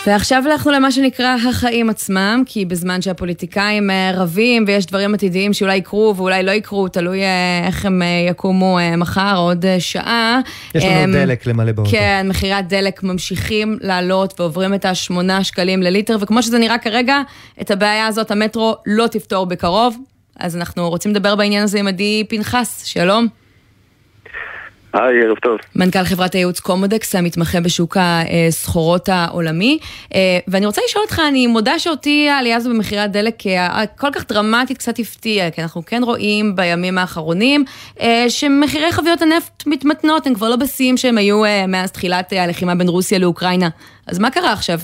ועכשיו אנחנו למה שנקרא החיים עצמם, כי בזמן שהפוליטיקאים אה, רבים ויש דברים עתידיים שאולי יקרו ואולי לא יקרו, תלוי אה, איך הם אה, יקומו מחר, עוד שעה. יש לנו הם, דלק למלא באוטו. כן, מחירי הדלק ממשיכים לעלות ועוברים את השמונה שקלים לליטר, וכמו שזה נראה כרגע, את הבעיה הזאת המטרו לא תפתור בקרוב. אז אנחנו רוצים לדבר בעניין הזה עם עדי פנחס, שלום. היי, ערב טוב. מנכ"ל חברת הייעוץ קומודקס, המתמחה בשוק הסחורות העולמי. אה, ואני רוצה לשאול אותך, אני מודה שאותי העלייה הזו במחירי הדלק כל כך דרמטית קצת הפתיעה, כי אנחנו כן רואים בימים האחרונים אה, שמחירי חביות הנפט מתמתנות, הם כבר לא בשיאים שהם היו אה, מאז תחילת הלחימה בין רוסיה לאוקראינה. אז מה קרה עכשיו?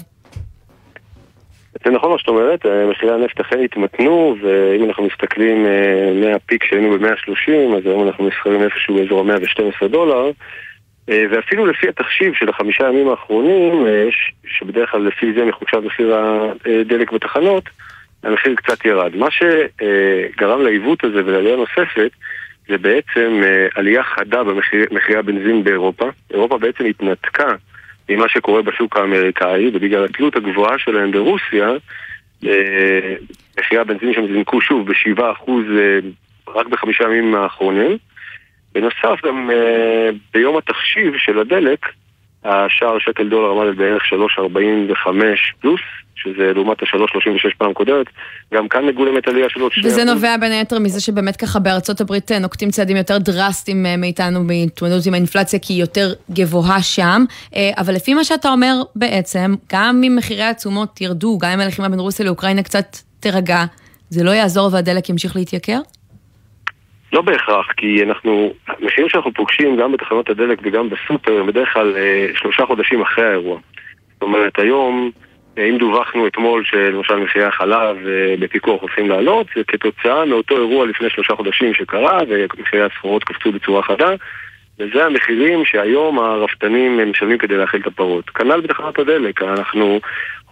זה נכון מה שאת אומרת, אה, מחירי הנפט אכן התמתנו, ואם אנחנו מסתכלים אה, מהפיק שהיינו ב-130, אז היום אנחנו נסחרים איפשהו באזור ה-112 דולר, אה, ואפילו לפי התחשיב של החמישה ימים האחרונים, שבדרך כלל לפי זה מחושב מחיר הדלק בתחנות, המחיר קצת ירד. מה שגרם לעיוות הזה ולעלייה נוספת, זה בעצם עלייה חדה במחירי הבנזין באירופה. אירופה בעצם התנתקה ממה שקורה בשוק האמריקאי, ובגלל התלות הגבוהה שלהם ברוסיה, אה, מחירי הבנזין שם זינקו שוב ב-7% אה, רק בחמישה ימים האחרונים. בנוסף, גם אה, ביום התחשיב של הדלק, השער שקל דולר עמד בערך 3.45 פלוס, שזה לעומת ה-3.36 פעם קודמת, גם כאן מגולמת עלייה של עוד שני... וזה נובע בין היתר מזה שבאמת ככה בארצות הברית אה, נוקטים צעדים יותר דרסטיים אה, מאיתנו בהתמודדות עם האינפלציה, כי היא יותר גבוהה שם, אה, אבל לפי מה שאתה אומר בעצם, גם אם מחירי התשומות ירדו, גם אם הלחימה בין רוסיה לאוקראינה קצת תירגע, זה לא יעזור והדלק ימשיך להתייקר? לא בהכרח, כי אנחנו, המחירים שאנחנו פוגשים גם בתחנות הדלק וגם בסופר, הם בדרך כלל אה, שלושה חודשים אחרי האירוע. זאת אומרת, היום, אם דווחנו אתמול שלמשל מחירי החלב אה, בפיקוח הולכים לעלות, זה כתוצאה מאותו אירוע לפני שלושה חודשים שקרה, ומחירי הסחורות קפצו בצורה חדה, וזה המחירים שהיום הרפתנים משלמים כדי להאכיל את הפרות. כנ"ל בתחנת הדלק, אנחנו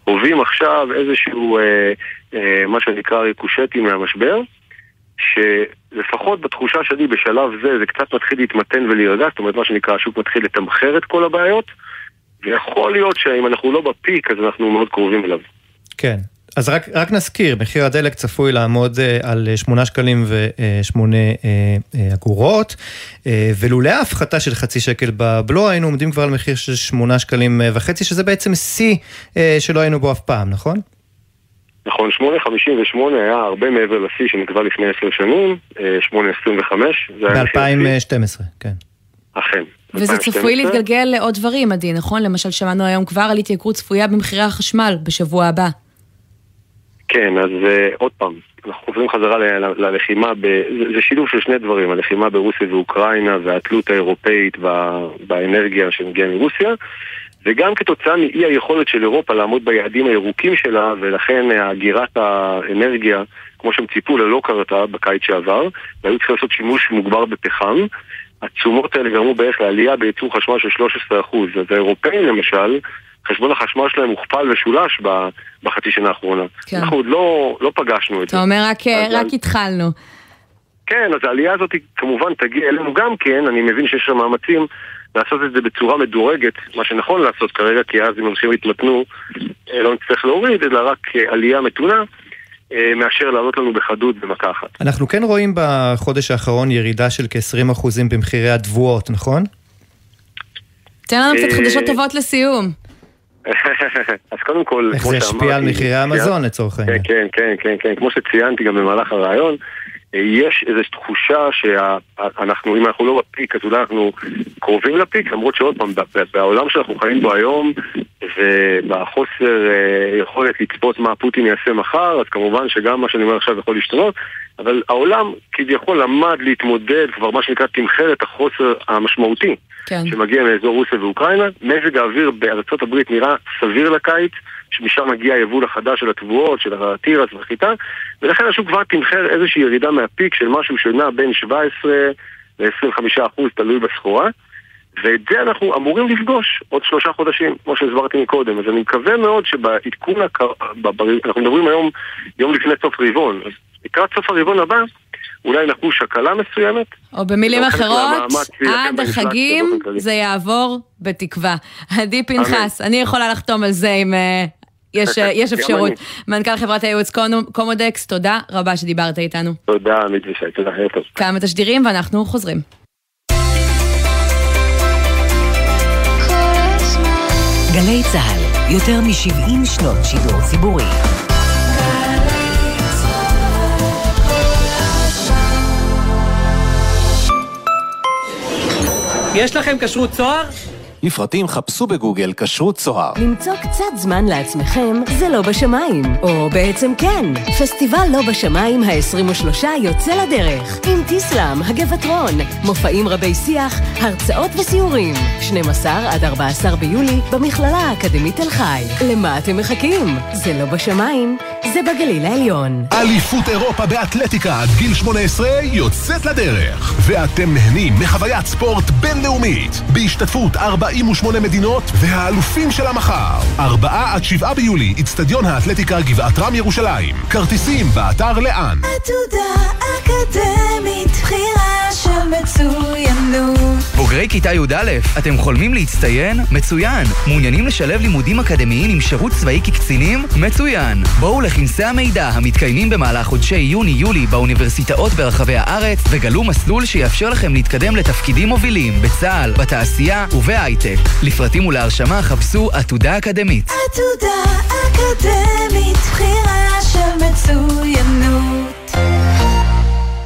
חווים עכשיו איזשהו, אה, אה, מה שנקרא ריקושטים מהמשבר. שלפחות בתחושה שלי בשלב זה, זה קצת מתחיל להתמתן ולהירגע, זאת אומרת מה שנקרא, השוק מתחיל לתמחר את כל הבעיות, ויכול להיות שאם אנחנו לא בפיק, אז אנחנו מאוד קרובים אליו. כן. אז רק, רק נזכיר, מחיר הדלק צפוי לעמוד uh, על 8 שקלים ו-8 uh, uh, אגורות, ולולא ההפחתה של חצי שקל בבלו, היינו עומדים כבר על מחיר של 8 שקלים וחצי, שזה בעצם שיא שלא היינו בו אף פעם, נכון? נכון, 8.58 היה הרבה מעבר לשיא שנקבע לפני עשר שנים, 8.25. ב-2012, כן. אכן. וזה צפוי להתגלגל לעוד דברים, עדי, נכון? למשל, שמענו היום כבר על התייקרות צפויה במחירי החשמל בשבוע הבא. כן, אז uh, עוד פעם, אנחנו חוזרים חזרה ללחימה, ב... זה, זה שילוב של שני דברים, הלחימה ברוסיה ואוקראינה והתלות האירופאית באנרגיה שמגיעה מרוסיה, וגם כתוצאה מאי היכולת של אירופה לעמוד ביעדים הירוקים שלה, ולכן הגירת האנרגיה, כמו שהם ציפו, לא קרתה בקיץ שעבר, והיו צריכים לעשות שימוש מוגבר בפחם. התשומות האלה גרמו בערך לעלייה בייצור חשמל של 13%. אז האירופאים למשל, חשבון החשמל שלהם הוכפל ושולש בחצי שנה האחרונה. כן. אנחנו עוד לא, לא פגשנו את זה. אתה אומר רק, רק על... התחלנו. כן, אז העלייה הזאת כמובן תגיע אלינו גם כן, אני מבין שיש שם מאמצים לעשות את זה בצורה מדורגת, מה שנכון לעשות כרגע, כי אז אם אנשים יתמתנו אה, לא נצטרך להוריד, אלא רק אה, עלייה מתונה. אה, מאשר לעלות לנו בחדות במכה אחת. אנחנו כן רואים בחודש האחרון ירידה של כ-20% במחירי התבואות, נכון? תן לנו קצת חדשות טובות לסיום. *laughs* אז קודם כל, איך זה ישפיע על מחירי המזון לצורך העניין. כן, כן, כן, כן, כמו שציינתי גם במהלך הרעיון, יש איזו תחושה שאנחנו, אם אנחנו לא בפיק, אז אולי אנחנו קרובים לפיק, למרות שעוד פעם, בעולם שאנחנו חיים בו היום, ובחוסר אה, יכולת לצפות מה פוטין יעשה מחר, אז כמובן שגם מה שאני אומר עכשיו יכול להשתנות, אבל העולם כביכול למד להתמודד, כבר מה שנקרא תמחר את החוסר המשמעותי כן. שמגיע מאזור רוסיה ואוקראינה. מזג האוויר בארצות הברית נראה סביר לקיץ. שמשם מגיע היבול החדש של התבואות, של התירס והחיטה, ולכן השוק כבר תמחר איזושהי ירידה מהפיק של משהו שנע בין 17 ל-25 אחוז, תלוי בסחורה. ואת זה אנחנו אמורים לפגוש עוד שלושה חודשים, כמו שהסברתי מקודם. אז אני מקווה מאוד שבעדכון, הקר... אנחנו מדברים היום יום לפני סוף רבעון, אז לקראת סוף הרבעון הבא, אולי נחוש הקלה מסוימת. או במילים אחרות, עד החגים זה יעבור בתקווה. *laughs* עדי פנחס, אני יכולה לחתום על זה עם אה, יש, יש אפשרות. מנכ"ל חברת הייעוץ קומודקס, תודה רבה שדיברת איתנו. תודה, עמית ושי, תודה, טוב. כמה תשדירים ואנחנו חוזרים. גלי צה"ל, יותר מ-70 שנות שידור ציבורי. יש לכם כשרות צוהר? לפרטים חפשו בגוגל כשרות צוהר. למצוא קצת זמן לעצמכם זה לא בשמיים. או בעצם כן, פסטיבל לא בשמיים ה-23 יוצא לדרך. עם טיסלאם, הגבעטרון, מופעים רבי שיח, הרצאות וסיורים. 12 עד 14 ביולי במכללה האקדמית תל חי. למה אתם מחכים? זה לא בשמיים, זה בגליל העליון. אליפות אירופה באתלטיקה עד גיל 18 יוצאת לדרך. ואתם נהנים מחוויית ספורט בינלאומית. בהשתתפות 40 48 מדינות והאלופים של המחר. 4 עד 7 ביולי, אצטדיון האתלטיקה גבעת רם ירושלים. כרטיסים באתר לאן. עתודה אקדמית, בחירה של מצוינות. בוגרי כיתה י"א, אתם חולמים להצטיין? מצוין. מעוניינים לשלב לימודים אקדמיים עם שירות צבאי כקצינים? מצוין. בואו לכנסי המידע המתקיימים במהלך חודשי יוני-יולי באוניברסיטאות ברחבי הארץ וגלו מסלול שיאפשר לכם להתקדם לתפקידים מובילים בצה"ל, בתעשייה ובהייטק. הייטק. לפרטים ולהרשמה חפשו עתודה אקדמית. עתודה אקדמית, בחירה של מצוינות.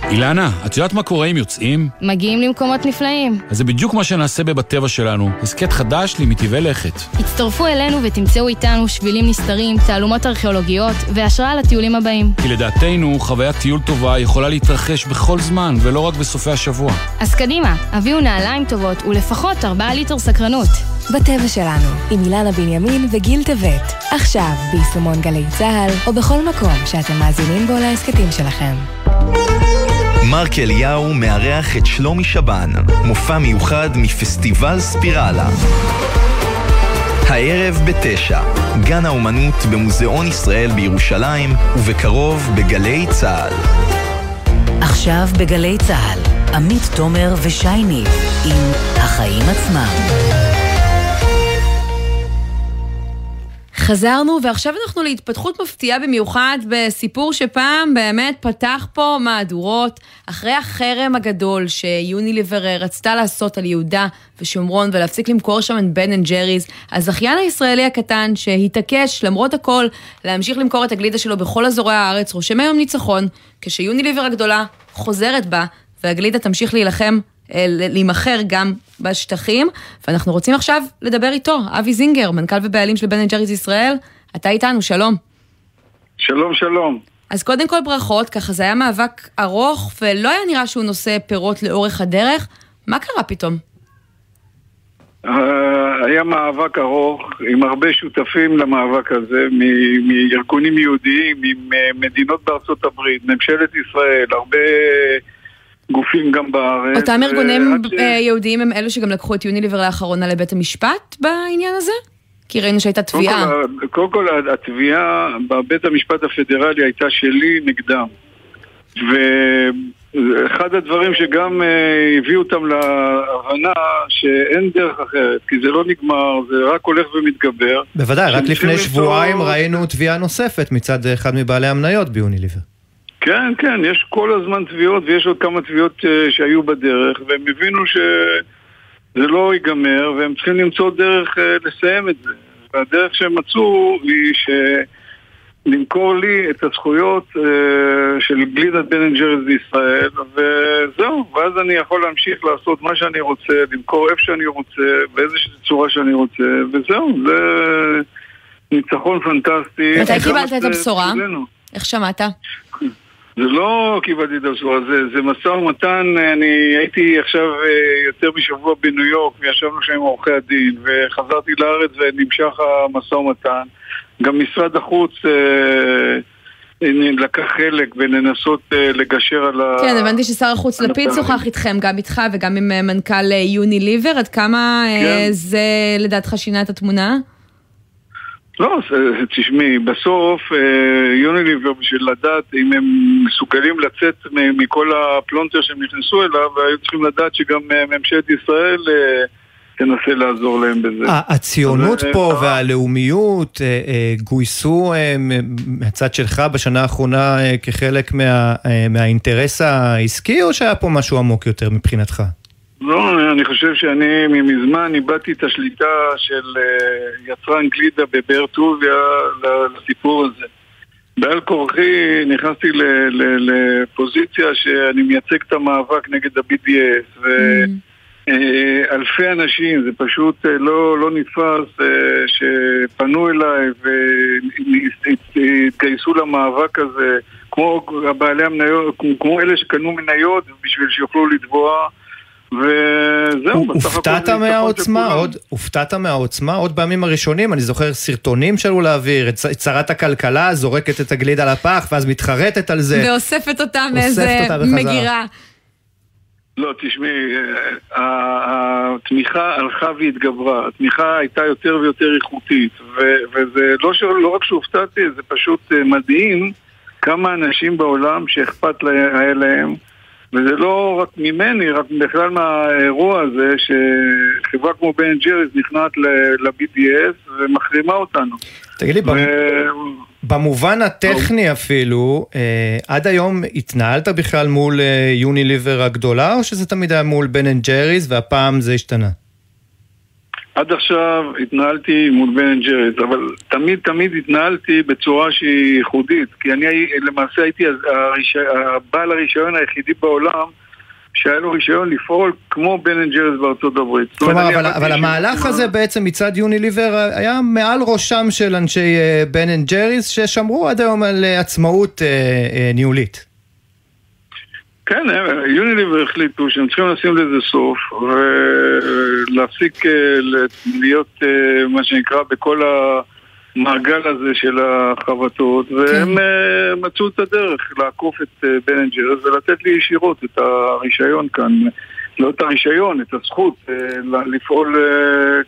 אילנה, את יודעת מה קורה אם יוצאים? מגיעים למקומות נפלאים. אז זה בדיוק מה שנעשה בבטבע שלנו, הסכת חדש למטבעי לכת. הצטרפו אלינו ותמצאו איתנו שבילים נסתרים, תעלומות ארכיאולוגיות והשראה לטיולים הבאים. כי לדעתנו, חוויית טיול טובה יכולה להתרחש בכל זמן, ולא רק בסופי השבוע. אז קדימה, הביאו נעליים טובות ולפחות 4 ליטר סקרנות. בטבע שלנו, עם אילנה בנימין וגיל טבת. עכשיו, ביישומון גלי צה"ל, או בכל מקום שאתם מאזינים בו להסכתים שלכם. מרק אליהו מארח את שלומי שבן, מופע מיוחד מפסטיבל ספירלה. הערב בתשע, גן האומנות במוזיאון ישראל בירושלים, ובקרוב בגלי צה"ל. עכשיו בגלי צה"ל, עמית תומר ושי ניב עם החיים עצמם. חזרנו, ועכשיו אנחנו להתפתחות מפתיעה במיוחד בסיפור שפעם באמת פתח פה מהדורות אחרי החרם הגדול שיוניליבר רצתה לעשות על יהודה ושומרון ולהפסיק למכור שם את בן אנד ג'ריז. הזכיין הישראלי הקטן שהתעקש למרות הכל להמשיך למכור את הגלידה שלו בכל אזורי הארץ רושם היום ניצחון כשיוניליבר הגדולה חוזרת בה והגלידה תמשיך להילחם, להימכר גם בשטחים, ואנחנו רוצים עכשיו לדבר איתו, אבי זינגר, מנכ"ל ובעלים של בן ג'ריס ישראל. אתה איתנו, שלום. שלום, שלום. אז קודם כל ברכות, ככה זה היה מאבק ארוך, ולא היה נראה שהוא נושא פירות לאורך הדרך. מה קרה פתאום? Uh, היה מאבק ארוך עם הרבה שותפים למאבק הזה, מארגונים יהודיים, ממדינות בארצות הברית, ממשלת ישראל, הרבה גופים גם בארץ. אותם ארגונים ועד ש- אה, יהודיים הם אלו שגם לקחו את יוניליבר לאחרונה לבית המשפט בעניין הזה? כי ראינו שהייתה תביעה. קודם כל, קודם כל התביעה בבית המשפט הפדרלי הייתה שלי נגדם. ואחד הדברים שגם אה, הביאו אותם להבנה שאין דרך אחרת, כי זה לא נגמר, זה רק הולך ומתגבר. בוודאי, רק לפני שבועיים למצוא- ראינו תביעה נוספת מצד אחד מבעלי המניות ביוניליבר. כן, כן, יש כל הזמן תביעות ויש עוד כמה תביעות אה, שהיו בדרך והם הבינו שזה לא ייגמר והם צריכים למצוא דרך אה, לסיים את זה. והדרך שהם מצאו היא למכור לי את הזכויות אה, של גלידת בן אנד ג'ריס בישראל וזהו, ואז אני יכול להמשיך לעשות מה שאני רוצה, למכור איפה שאני רוצה, באיזושהי צורה שאני רוצה וזהו, זה ניצחון פנטסטי. מתי קיבלת את הבשורה? איך שמעת? זה לא קיבלתי את הבשורה, זה, זה משא ומתן, אני הייתי עכשיו אה, יותר משבוע בניו יורק וישבנו שם עם עורכי הדין וחזרתי לארץ ונמשך המשא ומתן. גם משרד החוץ אה, לקח חלק ולנסות אה, לגשר על ה... כן, הבנתי ששר החוץ לפיד. שוחח איתכם, גם איתך וגם עם אה, מנכ"ל אה, יוניליבר, עד כמה אה, כן. זה לדעתך שינה את התמונה? לא, תשמעי, בסוף אה, יוניליבר בשביל לדעת אם הם מסוגלים לצאת מכל הפלונטר שהם נכנסו אליו, היו צריכים לדעת שגם אה, ממשלת ישראל אה, תנסה לעזור להם בזה. הציונות פה אה, והלאומיות אה, אה, גויסו אה, מהצד שלך בשנה האחרונה אה, כחלק מה- אה, מהאינטרס העסקי, או שהיה פה משהו עמוק יותר מבחינתך? לא, אני חושב שאני מזמן איבדתי את השליטה של אה, יצרן גלידה בבאר טוביה לסיפור הזה. בעל כורחי נכנסתי לפוזיציה שאני מייצג את המאבק נגד ה-BDS ואלפי אנשים, זה פשוט אה, לא, לא נתפס, אה, שפנו אליי והתגייסו למאבק הזה, כמו המניות, כמו אלה שקנו מניות בשביל שיוכלו לתבוע וזהו, בסך הכל הופתעת זה ניצחון של מהעוצמה? כולם. עוד, הופתעת מהעוצמה? עוד בימים הראשונים, אני זוכר סרטונים שעלו לאוויר, את שרת הכלכלה זורקת את הגלידה לפח ואז מתחרטת על זה. ואוספת אותה מאיזה. מגירה. לא, תשמעי, אה, התמיכה הלכה והתגברה, התמיכה הייתה יותר ויותר איכותית, ו- וזה לא, ש- לא רק שהופתעתי, זה פשוט אה, מדהים כמה אנשים בעולם שאכפת היה להם, וזה לא רק ממני, רק בכלל מהאירוע הזה, שחברה כמו בן ג'ריס נכנעת ל-BDS ומחרימה אותנו. תגיד לי, ו- במובן הטכני אפילו, אה, עד היום התנהלת בכלל מול אה, יוניליבר הגדולה, או שזה תמיד היה מול בן אנד ג'ריס והפעם זה השתנה? עד עכשיו התנהלתי מול בן אנד ג'ריס, אבל תמיד תמיד התנהלתי בצורה שהיא ייחודית, כי אני למעשה הייתי הריש... הבעל הרישיון היחידי בעולם שהיה לו רישיון לפעול כמו בן אנד ג'ריס בארצות הברית. כלומר, אבל, אבל המהלך הזה בעצם מצד יוניליבר היה מעל ראשם של אנשי אה, בן אנד ג'ריס, ששמרו עד היום על אה, עצמאות אה, אה, ניהולית. כן, יוניליבר החליטו שהם צריכים לשים לזה סוף ולהפסיק אה, להיות אה, מה שנקרא בכל המעגל הזה של החבטות והם אה, מצאו את הדרך לעקוף את אה, בן אנד ג'ריס ולתת לי ישירות את הרישיון כאן לא את הרישיון, את הזכות לפעול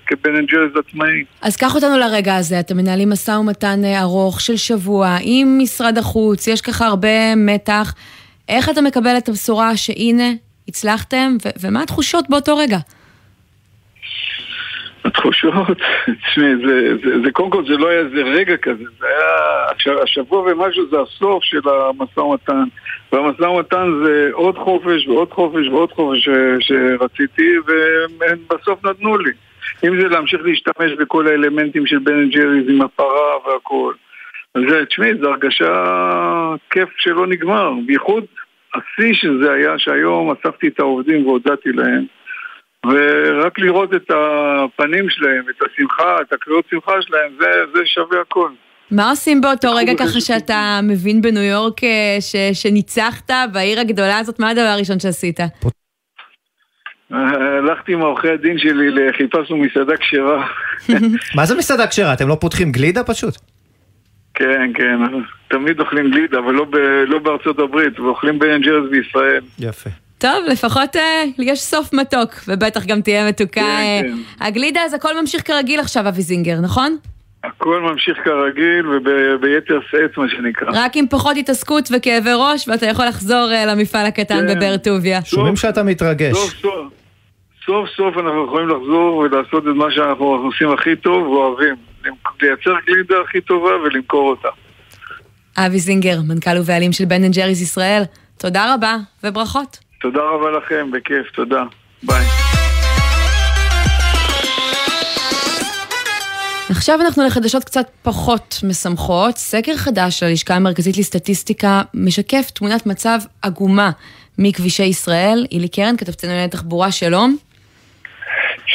כבן עצמאי. אז קח אותנו לרגע הזה, אתם מנהלים משא ומתן ארוך של שבוע עם משרד החוץ, יש ככה הרבה מתח. איך אתה מקבל את הבשורה שהנה, הצלחתם, ו- ומה התחושות באותו רגע? התחושות, *laughs* תשמעי, זה, זה, זה קודם כל זה לא היה איזה רגע כזה, זה היה, הש- השבוע ומשהו זה הסוף של המשא ומתן, והמשא ומתן זה עוד חופש ועוד חופש ועוד חופש ש, שרציתי, והם בסוף נתנו לי. אם זה להמשיך להשתמש בכל האלמנטים של בן אנד ג'ריז עם הפרה והכל. אז זה, תשמעי, זו הרגשה כיף שלא נגמר, בייחוד השיא של זה היה שהיום אספתי את העובדים והודעתי להם. ורק לראות את הפנים שלהם, את השמחה, את הקריאות שמחה שלהם, זה, זה שווה הכל. מה עושים באותו רגע ככה שאתה מבין בניו יורק אה, ש, שניצחת בעיר הגדולה הזאת? מה הדבר הראשון שעשית? הלכתי עם עורכי הדין שלי, חיפשנו מסעדה כשרה. *laughs* מה זה מסעדה כשרה? אתם לא פותחים גלידה פשוט? כן, כן, תמיד אוכלים גלידה, אבל לא, ב, לא בארצות הברית, ואוכלים בן ג'רס בישראל. יפה. טוב, לפחות אה, יש סוף מתוק, ובטח גם תהיה מתוקה. כן, אה, כן. הגלידה, אז הכל ממשיך כרגיל עכשיו, אבי זינגר, נכון? הכל ממשיך כרגיל וביתר שאת, מה שנקרא. רק עם פחות התעסקות וכאבי ראש, ואתה יכול לחזור אה, למפעל הקטן כן. בבאר טוביה. שומעים שאתה מתרגש. סוף סוף, סוף סוף אנחנו יכולים לחזור ולעשות את מה שאנחנו עושים הכי טוב ואוהבים. לייצר גלידה הכי טובה ולמכור אותה. אבי זינגר, מנכ"ל ובעלים של בן אנד ג'ריס ישראל, תודה רבה וברכות. תודה רבה לכם, בכיף, תודה. ביי. עכשיו אנחנו לחדשות קצת פחות משמחות. סקר חדש של הלשכה המרכזית לסטטיסטיקה משקף תמונת מצב עגומה מכבישי ישראל. אילי קרן, כתבתנו לענייני תחבורה, שלום.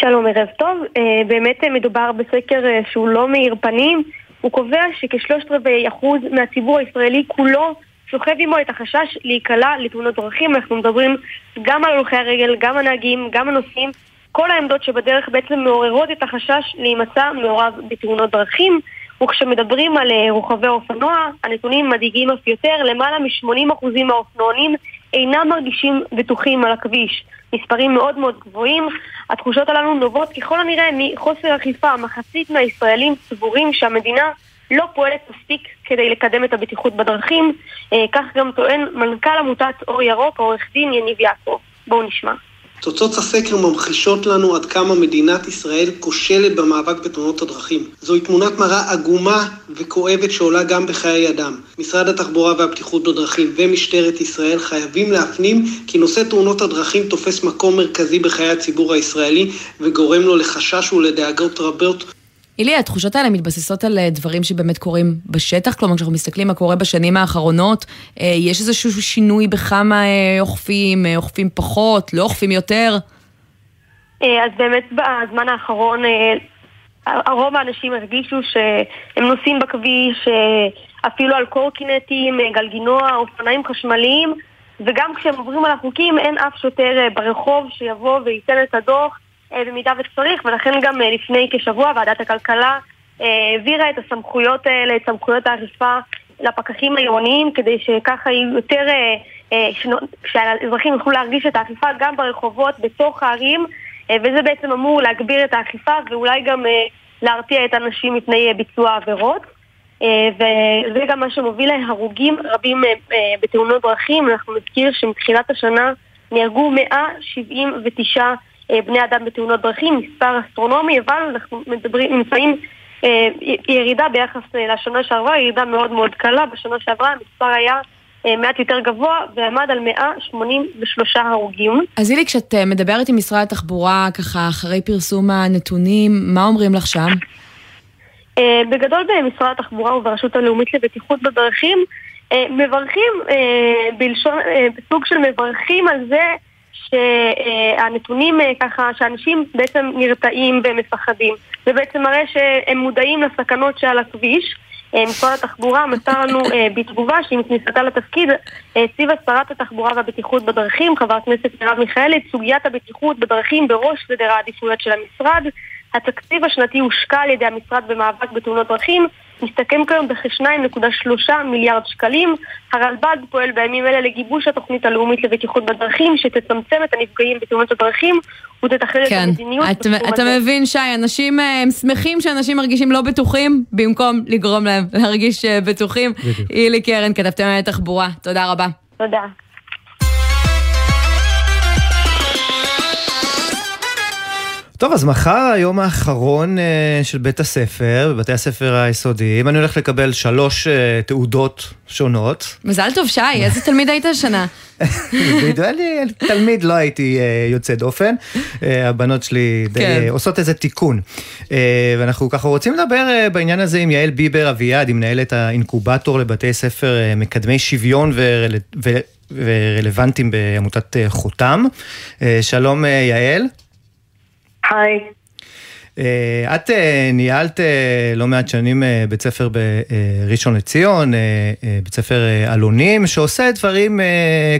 שלום, ערב טוב. אה, באמת אה, מדובר בסקר אה, שהוא לא מאיר פנים. הוא קובע שכשלושת רבעי אחוז מהציבור הישראלי כולו שוכב עמו את החשש להיקלע לתאונות דרכים. אנחנו מדברים גם על הולכי הרגל, גם הנהגים, גם הנוסעים. כל העמדות שבדרך בעצם מעוררות את החשש להימצא מעורב בתאונות דרכים. וכשמדברים על רוכבי אופנוע, הנתונים מדאיגים אף יותר, למעלה מ-80% מהאופנוענים אינם מרגישים בטוחים על הכביש. מספרים מאוד מאוד גבוהים. התחושות הללו נובעות ככל הנראה מחוסר אכיפה. מחצית מהישראלים סבורים שהמדינה לא פועלת מספיק כדי לקדם את הבטיחות בדרכים. אה, כך גם טוען מנכ"ל עמותת אור ירוק, העורך דין יניב יעקב. בואו נשמע. תוצאות הסקר ממחישות לנו עד כמה מדינת ישראל כושלת במאבק בתאונות הדרכים. זוהי תמונת מראה עגומה וכואבת שעולה גם בחיי אדם. משרד התחבורה והבטיחות בדרכים ומשטרת ישראל חייבים להפנים כי נושא תאונות הדרכים תופס מקום מרכזי בחיי הציבור הישראלי וגורם לו לחשש ולדאגות רבות אילי, התחושות האלה מתבססות על אה, דברים שבאמת קורים בשטח? כלומר, כשאנחנו מסתכלים מה קורה בשנים האחרונות, אה, יש איזשהו שינוי בכמה אה, אוכפים, אוכפים פחות, לא אוכפים יותר? אז באמת בזמן האחרון הרוב האנשים הרגישו שהם נוסעים בכביש אפילו על קורקינטים, גלגינוע, אופניים חשמליים וגם כשהם עוברים על החוקים אין אף שוטר ברחוב שיבוא וייתן את הדוח במידה וצריך ולכן גם אה, לפני כשבוע ועדת הכלכלה אה, העבירה את הסמכויות האלה, את סמכויות האכיפה לפקחים העירוניים כדי שככה יהיו יותר, אה, אה, שהאזרחים יוכלו להרגיש את האכיפה גם ברחובות, בתוך הערים אה, וזה בעצם אמור להגביר את האכיפה ואולי גם אה, להרתיע את האנשים מפני אה, ביצוע עבירות. אה, וזה גם מה שמוביל להרוגים רבים אה, אה, בתאונות דרכים. אנחנו נזכיר שמתחילת השנה נהרגו 179 אה, בני אדם בתאונות דרכים, מספר אסטרונומי, אבל אנחנו מדברים, נמצאים אה, ירידה ביחס אה, לשנה שעברה, ירידה מאוד מאוד קלה. בשנה שעברה המספר היה אה, מעט יותר גבוה ועמד על 183 הרוגים. אז אילי, כשאת אה, מדברת עם משרד התחבורה, ככה, אחרי פרסום הנתונים, מה אומרים לך שם? אה, בגדול במשרד התחבורה וברשות הלאומית לבטיחות בדרכים אה, מברכים אה, בלשון, אה, בסוג של מברכים על זה שהנתונים אה, ככה, שאנשים בעצם נרתעים ומפחדים. זה בעצם מראה שהם מודעים לסכנות שעל הכביש. אה, משרד התחבורה מסר לנו אה, בתגובה שעם כניסתה לתפקיד הציבה שרת התחבורה והבטיחות בדרכים, חברת הכנסת מרב מיכאלי, את סוגיית הבטיחות בדרכים בראש סדר העדיפויות של המשרד. התקציב השנתי הושקע על ידי המשרד במאבק בתאונות דרכים, מסתכם כיום בכ-2.3 מיליארד שקלים. הרלב"ד פועל בימים אלה לגיבוש התוכנית הלאומית לבטיחות בדרכים, שתצמצם את הנפגעים בתאונות הדרכים ותתכלל את כן, המדיניות. אתה, בתחום אתה הזה. מבין, שי, אנשים, אה, הם שמחים שאנשים מרגישים לא בטוחים, במקום לגרום להם להרגיש אה, בטוחים. בדיוק. אילי קרן, כתבתם על תחבורה, תודה רבה. תודה. טוב, אז מחר היום האחרון אה, של בית הספר, בבתי הספר היסודיים. אני הולך לקבל שלוש אה, תעודות שונות. מזל טוב, שי, איזה תלמיד היית השנה? תלמיד לא הייתי אה, יוצא דופן, אה, הבנות שלי די, כן. אה, עושות איזה תיקון. אה, ואנחנו ככה רוצים לדבר אה, בעניין הזה עם יעל ביבר אביעד, היא מנהלת האינקובטור לבתי ספר אה, מקדמי שוויון ורל... ו... ורלוונטיים בעמותת חותם. שלום יעל. Hi. אה, את אה, ניהלת אה, לא מעט שנים בית ספר בראשון לציון, בית ספר אלונים, שעושה דברים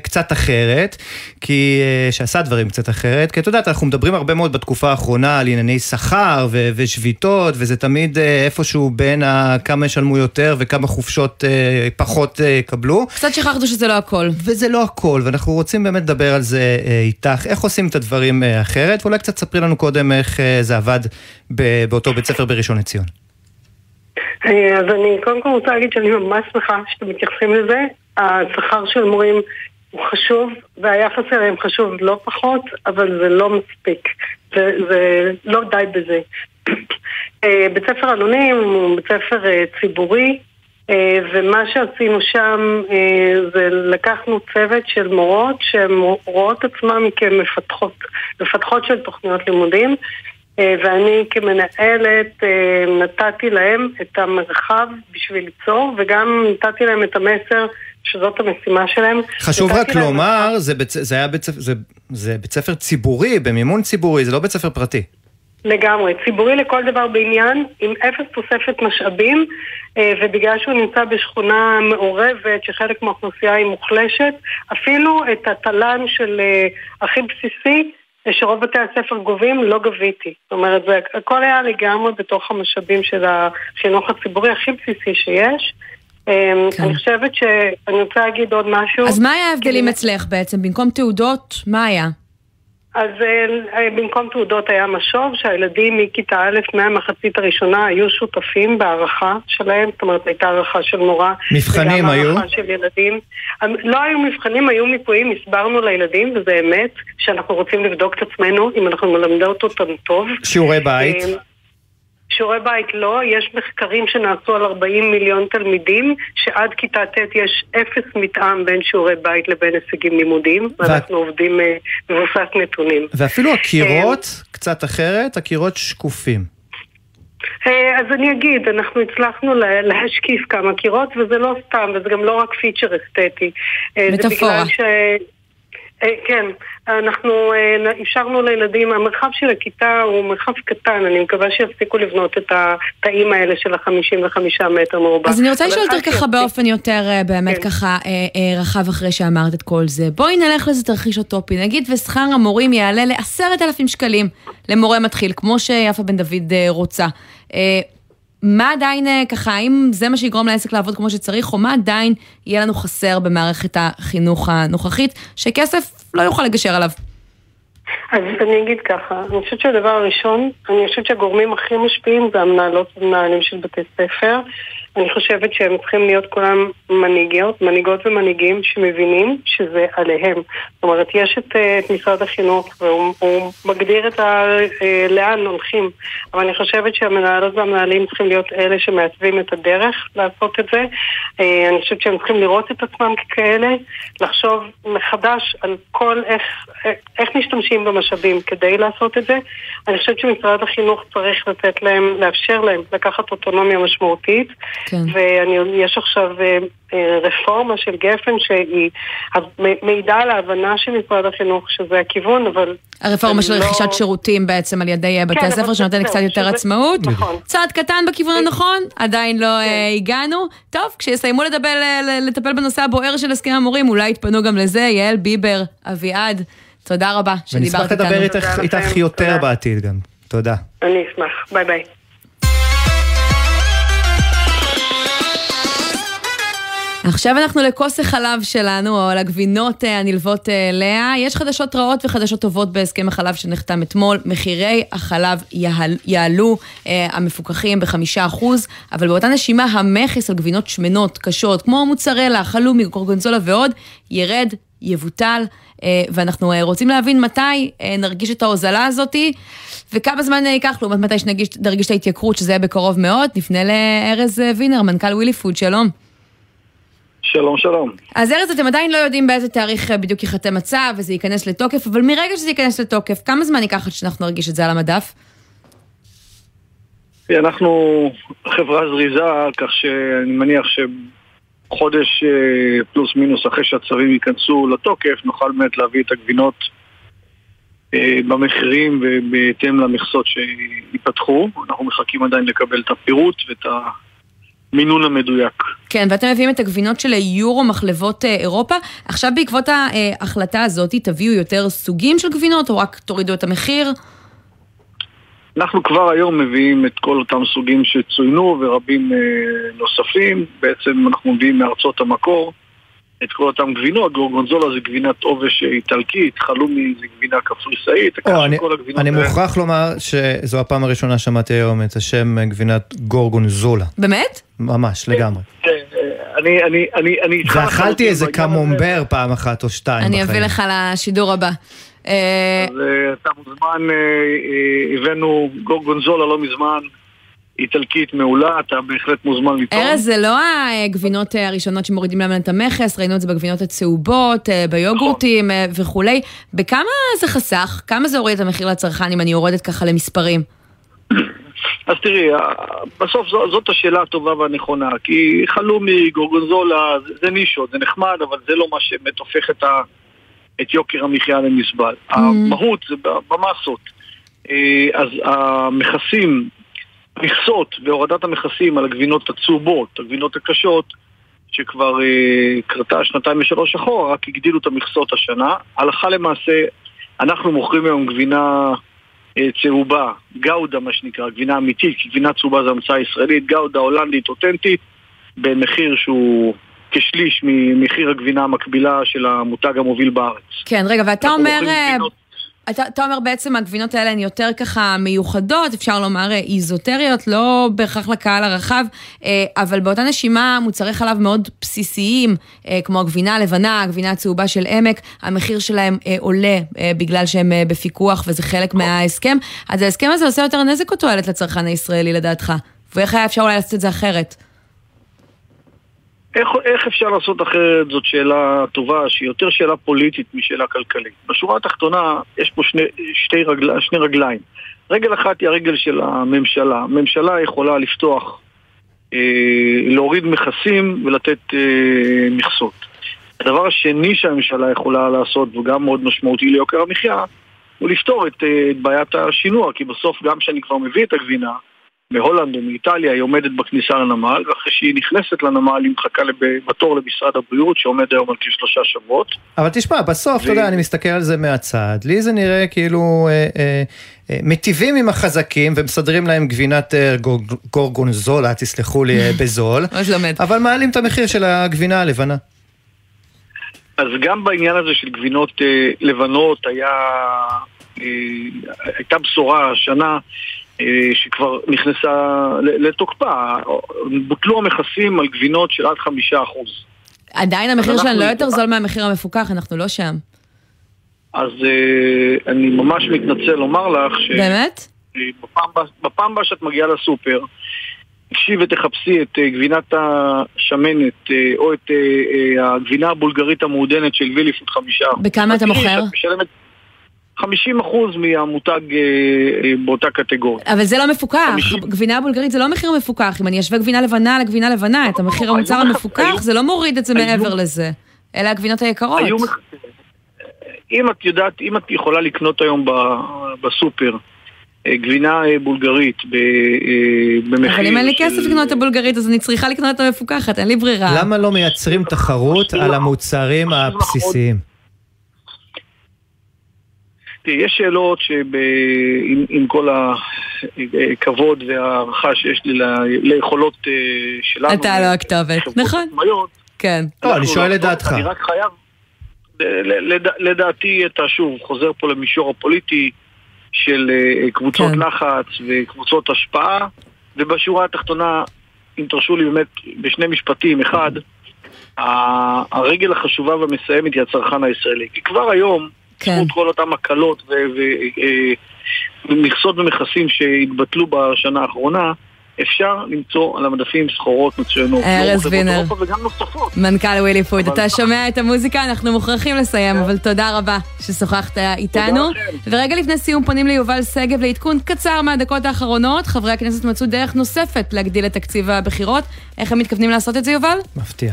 קצת אחרת, כי, שעשה דברים קצת אחרת, כי את יודעת, אנחנו מדברים הרבה מאוד בתקופה האחרונה על ענייני שכר ושביתות, וזה תמיד איפשהו בין כמה ישלמו יותר וכמה חופשות פחות יקבלו. קצת שכחנו שזה לא הכל. וזה לא הכל, ואנחנו רוצים באמת לדבר על זה איתך, איך עושים את הדברים אחרת, ואולי קצת ספרי לנו קודם איך זה עבד באותו בית ספר בראשון לציון? אה, אז אני קודם כל רוצה להגיד שאני ממש שמחה שאתם מתייחסים לזה. השכר של מורים הוא חשוב, והיחס אליהם חשוב לא פחות, אבל זה לא מספיק. זה, זה לא די בזה. אה, בית ספר אלונים הוא בית ספר אה, ציבורי, ומה שעשינו שם זה לקחנו צוות של מורות שהן רואות עצמן כמפתחות, מפתחות של תוכניות לימודים. אה, ואני כמנהלת אה, נתתי להם את המרחב בשביל ליצור, וגם נתתי להם את המסר שזאת המשימה שלהם. חשוב רק לומר, זה, בית, זה בית, זה, זה בית ספר ציבורי, במימון ציבורי, זה לא בית ספר פרטי. לגמרי, ציבורי לכל דבר בעניין, עם אפס תוספת משאבים, אה, ובגלל שהוא נמצא בשכונה מעורבת, שחלק מהאוכלוסייה היא מוחלשת, אפילו את התל"ן של הכי בסיסי, שרוב בתי הספר גובים, לא גביתי. זאת אומרת, זה הכל היה לגמרי בתוך המשאבים של החינוך הציבורי הכי בסיסי שיש. אמ, כן. אני חושבת שאני רוצה להגיד עוד משהו. אז מה היה ההבדלים אצלך בעצם? במקום תעודות, מה היה? אז אה, במקום תעודות היה משוב, שהילדים מכיתה א' מהמחצית הראשונה היו שותפים בהערכה שלהם, זאת אומרת הייתה הערכה של מורה. מבחנים היו? וגם הערכה של ילדים. לא היו מבחנים, היו מיפויים, הסברנו לילדים, וזה אמת, שאנחנו רוצים לבדוק את עצמנו, אם אנחנו מלמדות אותם טוב. שיעורי בית? אה, שיעורי בית לא, יש מחקרים שנעשו על 40 מיליון תלמידים, שעד כיתה ט' יש אפס מתאם בין שיעורי בית לבין הישגים לימודיים, ו... ואנחנו עובדים uh, מבוסס נתונים. ואפילו הקירות uh, קצת אחרת, הקירות שקופים. Uh, אז אני אגיד, אנחנו הצלחנו להשקיף כמה קירות, וזה לא סתם, וזה גם לא רק פיצ'ר אסתטי. מטאפורה. ש... כן, אנחנו אה, אפשרנו לילדים, המרחב של הכיתה הוא מרחב קטן, אני מקווה שיפסיקו לבנות את התאים האלה של ה-55 מטר מרובע. אז אני רוצה לשאול אותך ככה באופן יותר אה, באמת כן. ככה אה, רחב אחרי שאמרת את כל זה. בואי נלך לזה תרחיש אוטופי, נגיד ושכר המורים יעלה לעשרת אלפים שקלים למורה מתחיל, כמו שיפה בן דוד רוצה. מה עדיין ככה, האם זה מה שיגרום לעסק לעבוד כמו שצריך, או מה עדיין יהיה לנו חסר במערכת החינוך הנוכחית, שכסף לא יוכל לגשר עליו. אז אני אגיד ככה, אני חושבת שהדבר הראשון, אני חושבת שהגורמים הכי משפיעים זה המנהלות ומנהלים של בתי ספר. אני חושבת שהם צריכים להיות כולם מנהיגות, מנהיגות ומנהיגים שמבינים שזה עליהם. זאת אומרת, יש את, אה, את משרד החינוך והוא מגדיר את ה, אה, לאן הולכים, אבל אני חושבת שהמנהלות והמנהלים צריכים להיות אלה שמעצבים את הדרך לעשות את זה. אה, אני חושבת שהם צריכים לראות את עצמם ככאלה, לחשוב מחדש על כל איך, איך משתמשים במשאבים כדי לעשות את זה. אני חושבת שמשרד החינוך צריך לתת להם, לאפשר להם לקחת אוטונומיה משמעותית. כן. ויש עכשיו אה, אה, רפורמה של גפן שהיא מעידה על ההבנה של משרד החינוך שזה הכיוון, אבל... הרפורמה של לא... רכישת שירותים בעצם על ידי אה, בתי כן, הספר שנותנת קצת יותר שזה... עצמאות. נכון. צעד קטן בכיוון הנכון, עדיין לא כן. הגענו. טוב, כשיסיימו לדבר, לטפל בנושא הבוער של הסכם המורים, אולי יתפנו גם לזה, יעל ביבר, אביעד. תודה רבה שדיברת איתנו. ונשמח לדבר איתך יותר בעתיד גם. תודה. אני אשמח. ביי ביי. עכשיו אנחנו לכוס החלב שלנו, או לגבינות אה, הנלוות אליה. יש חדשות רעות וחדשות טובות בהסכם החלב שנחתם אתמול. מחירי החלב יעל, יעלו, אה, המפוקחים בחמישה אחוז, אבל באותה נשימה המכס על גבינות שמנות, קשות, כמו מוצרלה, חלומי, קורגונזולה ועוד, ירד, יבוטל, אה, ואנחנו אה, רוצים להבין מתי נרגיש את ההוזלה הזאתי, וכמה זמן ייקח לעומת מתי שנרגיש את ההתייקרות, שזה יהיה בקרוב מאוד. נפנה לארז וינר, מנכ"ל ווילי פוד, שלום. שלום, שלום. אז ארז, אתם עדיין לא יודעים באיזה תאריך אה, בדיוק ייחתם הצו וזה ייכנס לתוקף, אבל מרגע שזה ייכנס לתוקף, כמה זמן ייקח עד שאנחנו נרגיש את זה על המדף? אנחנו חברה זריזה, כך שאני מניח שחודש אה, פלוס מינוס אחרי שהצווים ייכנסו לתוקף, נוכל באמת להביא את הגבינות אה, במחירים ובהתאם למכסות שייפתחו. אנחנו מחכים עדיין לקבל את הפירוט ואת המינון המדויק. כן, ואתם מביאים את הגבינות של יורו מחלבות אה, אירופה. עכשיו בעקבות ההחלטה הזאת, תביאו יותר סוגים של גבינות, או רק תורידו את המחיר? אנחנו כבר היום מביאים את כל אותם סוגים שצוינו ורבים אה, נוספים. בעצם אנחנו מביאים מארצות המקור את כל אותם גבינות. גורגונזולה זה גבינת עובש איטלקית, חלומי זה גבינה קפריסאית. או, אני, אני מוכרח לומר שזו הפעם הראשונה שמעתי היום את השם גבינת גורגונזולה. באמת? ממש, לגמרי. כן, אני, אני, אני, אני... ואכלתי איזה קמומבר פעם אחת או שתיים אני אביא לך לשידור הבא. אה, אז אה, אתה מוזמן, אה, הבאנו גורגונזולה לא מזמן. איטלקית מעולה, אתה בהחלט מוזמן לטעום. ארז, זה לא הגבינות הראשונות שמורידים להם את המכס, ראינו את זה בגבינות הצהובות, ביוגורטים וכולי. בכמה זה חסך? כמה זה הוריד את המחיר לצרכן, אם אני יורדת ככה למספרים? *clears throat* אז תראי, בסוף זו, זאת השאלה הטובה והנכונה, כי חלומי, גורגונזולה, זה, זה נישות, זה נחמד, אבל זה לא מה שבאמת הופך את, ה, את יוקר המחיה לנסבל. Mm. המהות זה במסות. אז המכסים המכסות והורדת המכסים על הגבינות הצהובות, הגבינות הקשות, שכבר אה, קרתה שנתיים ושלוש אחורה, רק הגדילו את המכסות השנה. הלכה למעשה, אנחנו מוכרים היום גבינה אה, צהובה, גאודה מה שנקרא, גבינה אמיתית, כי גבינה צהובה זה המצאה ישראלית, גאודה הולנדית אותנטית, במחיר שהוא כשליש ממחיר הגבינה המקבילה של המותג המוביל בארץ. כן, רגע, ואתה אומר... גבינות... אתה, אתה אומר בעצם הגבינות האלה הן יותר ככה מיוחדות, אפשר לומר אה, איזוטריות, לא בהכרח לקהל הרחב, אה, אבל באותה נשימה מוצרי חלב מאוד בסיסיים, אה, כמו הגבינה הלבנה, הגבינה הצהובה של עמק, המחיר שלהם עולה בגלל שהם בפיקוח וזה חלק מההסכם, אז ההסכם הזה עושה יותר נזק או תועלת לצרכן הישראלי לדעתך? ואיך היה אפשר אולי לעשות את זה אחרת? איך, איך אפשר לעשות אחרת זאת שאלה טובה, שהיא יותר שאלה פוליטית משאלה כלכלית. בשורה התחתונה יש פה שני, שתי רגל, שני רגליים. רגל אחת היא הרגל של הממשלה. הממשלה יכולה לפתוח, אה, להוריד מכסים ולתת אה, מכסות. הדבר השני שהממשלה יכולה לעשות, וגם מאוד משמעותי ליוקר המחיה, הוא לפתור את, אה, את בעיית השינוע, כי בסוף גם כשאני כבר מביא את הגבינה, מהולנד או מאיטליה, היא עומדת בכניסה לנמל, ואחרי שהיא נכנסת לנמל היא מחכה בתור למשרד הבריאות, שעומד היום על כשלושה שבועות. אבל תשמע, בסוף, ו... אתה יודע, אני מסתכל על זה מהצד, לי זה נראה כאילו אה, אה, אה, מטיבים עם החזקים ומסדרים להם גבינת אה, גורגונזולה, תסלחו לי, אה, *laughs* בזול, אבל מעלים את המחיר של הגבינה הלבנה. אז גם בעניין הזה של גבינות אה, לבנות היה, אה, הייתה בשורה השנה שכבר נכנסה לתוקפה. בוטלו המכסים על גבינות של עד חמישה אחוז. עדיין המחיר שלנו לא יותר זול מהמחיר המפוקח, אנחנו לא שם. אז uh, אני ממש מתנצל לומר לך ש... באמת? בפעם הבאה שאת מגיעה לסופר, תקשי ותחפשי את גבינת השמנת או את הגבינה הבולגרית המעודנת של וילי פוד חמישה. בכמה אתה מוכר? 50 אחוז מהמותג אה, אה, באותה קטגוריה. אבל זה לא מפוקח, 50... גבינה בולגרית זה לא מחיר מפוקח, אם אני אשווה גבינה לבנה לגבינה לבנה, את המחיר המוצר המפוקח, זה לא מוריד את זה מעבר לזה, אלה הגבינות היקרות. אם את יודעת, אם את יכולה לקנות היום בסופר, אה, גבינה בולגרית במחיר... אבל אם אין לי כסף לקנות את הבולגרית, אז אני צריכה לקנות את המפוקחת, אין לי ברירה. למה לא מייצרים תחרות על המוצרים הבסיסיים? תראי, יש שאלות שעם כל הכבוד וההערכה שיש לי ליכולות אה, שלנו. אתה לא הכתובת, נכון. כן. לא, אני שואל את דעתך. אני רק חייב, לדעתי אתה שוב חוזר פה למישור הפוליטי של אה, קבוצות כן. לחץ וקבוצות השפעה, ובשורה התחתונה, אם תרשו לי באמת בשני משפטים, אחד, הרגל החשובה והמסיימת היא הצרכן הישראלי. כי כבר היום כן. זכות כל אותם הקלות ומכסות אה, ומכסים שהתבטלו בשנה האחרונה, אפשר למצוא על המדפים סחורות מצוינות. ארז וינר, וגם נוספות. מנכ"ל ווילי פוד, אתה שומע את המוזיקה, אנחנו מוכרחים לסיים, אבל תודה רבה ששוחחת איתנו. ורגע לפני סיום פונים ליובל שגב לעדכון קצר מהדקות האחרונות. חברי הכנסת מצאו דרך נוספת להגדיל את תקציב הבחירות. איך הם מתכוונים לעשות את זה, יובל? מפתיע.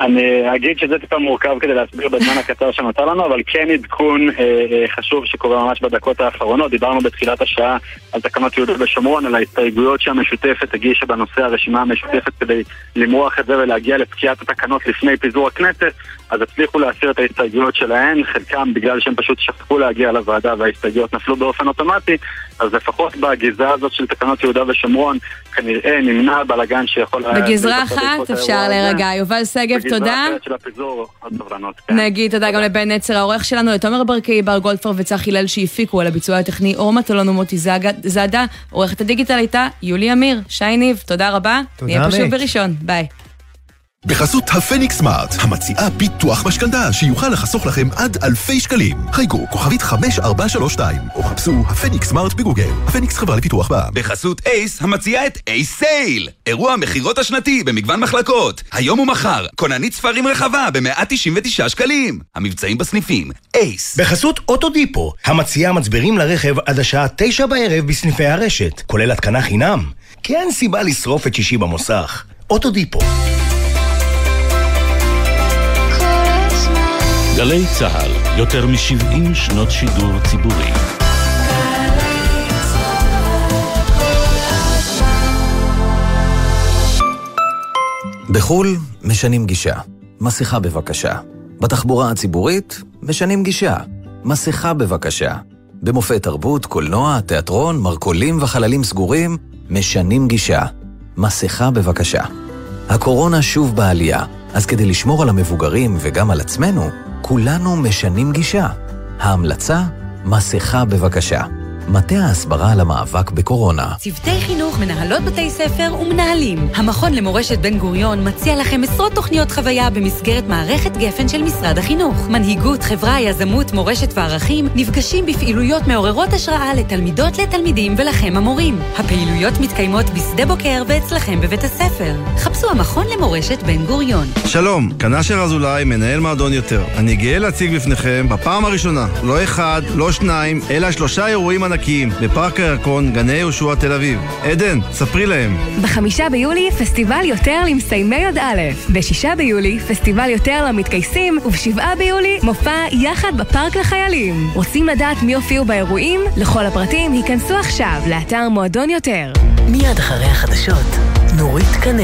אני אגיד שזה טיפה מורכב כדי להסביר בזמן הקצר שנותר לנו, אבל כן עדכון אה, אה, חשוב שקורה ממש בדקות האחרונות. דיברנו בתחילת השעה על תקנות יהודה ושומרון, על ההסתייגויות שהמשותפת הגישה בנושא הרשימה המשותפת כדי למרוח את זה ולהגיע לפקיעת התקנות לפני פיזור הכנסת, אז הצליחו להסיר את ההסתייגויות שלהן, חלקם בגלל שהם פשוט שכחו להגיע לוועדה וההסתייגויות נפלו באופן אוטומטי, אז לפחות בגזרה הזאת של תקנות יהודה ושומרון, כנראה נמנע בלאגן שיכול... בגזרה אחת אפשר להירגע. יובל שגב, תודה. כן. נגיד תודה גם לבן נצר העורך שלנו, לתומר ברקאי, בר גולדפר וצח הלל שהפיקו על הביצוע הטכני אור מטלון ומוטי זאדה, עורכת הדיגיטל הייתה יולי אמיר, שי ניב, תודה רבה. תודה, נהיה פה שוב. בראשון, ביי. בחסות הפניקס סמארט, המציעה ביטוח משכנתה שיוכל לחסוך לכם עד אלפי שקלים. חייגו כוכבית 5432 או חפשו הפניקס סמארט בגוגל. הפניקס חברה לפיתוח בע"מ. בחסות אייס, המציעה את אייס sale! אירוע המכירות השנתי במגוון מחלקות. היום ומחר, כוננית ספרים רחבה ב-199 שקלים. המבצעים בסניפים, אייס. בחסות אוטודיפו, המציעה מצברים לרכב עד השעה תשע בערב בסניפי הרשת, כולל התקנה חינם. כי אין סיבה לשרוף את שישי במוסך. אוטודיפו. גלי צה"ל, יותר מ-70 שנות שידור ציבורי. בחו"ל משנים גישה. מסכה בבקשה. בתחבורה הציבורית משנים גישה. מסכה בבקשה. במופעי תרבות, קולנוע, תיאטרון, מרכולים וחללים סגורים משנים גישה. מסכה בבקשה. הקורונה שוב בעלייה, אז כדי לשמור על המבוגרים וגם על עצמנו, כולנו משנים גישה. ההמלצה, מסכה בבקשה. מטה ההסברה למאבק בקורונה. צוותי חינוך, מנהלות בתי ספר ומנהלים. המכון למורשת בן גוריון מציע לכם עשרות תוכניות חוויה במסגרת מערכת גפן של משרד החינוך. מנהיגות, חברה, יזמות, מורשת וערכים נפגשים בפעילויות מעוררות השראה לתלמידות, לתלמידים ולכם המורים. הפעילויות מתקיימות בשדה בוקר ואצלכם בבית הספר. חפשו המכון למורשת בן גוריון. שלום, כאן אשר אזולאי, מנהל מועדון יותר. אני גאה להציג בפניכם בפעם הראשונה, לא אחד, לא שניים, אלא שלושה אירועים ענקיים בפארק הירקון, גני יהושע תל אביב. עדן, ספרי להם. בחמישה ביולי, פסטיבל יותר למסיימי י"א. בשישה ביולי, פסטיבל יותר למתגייסים, ובשבעה ביולי, מופע יחד בפארק לחיילים. רוצים לדעת מי הופיעו באירועים? לכל הפרטים, היכנסו עכשיו לאתר מועדון יותר. מיד אחרי החדשות, נורית קנא.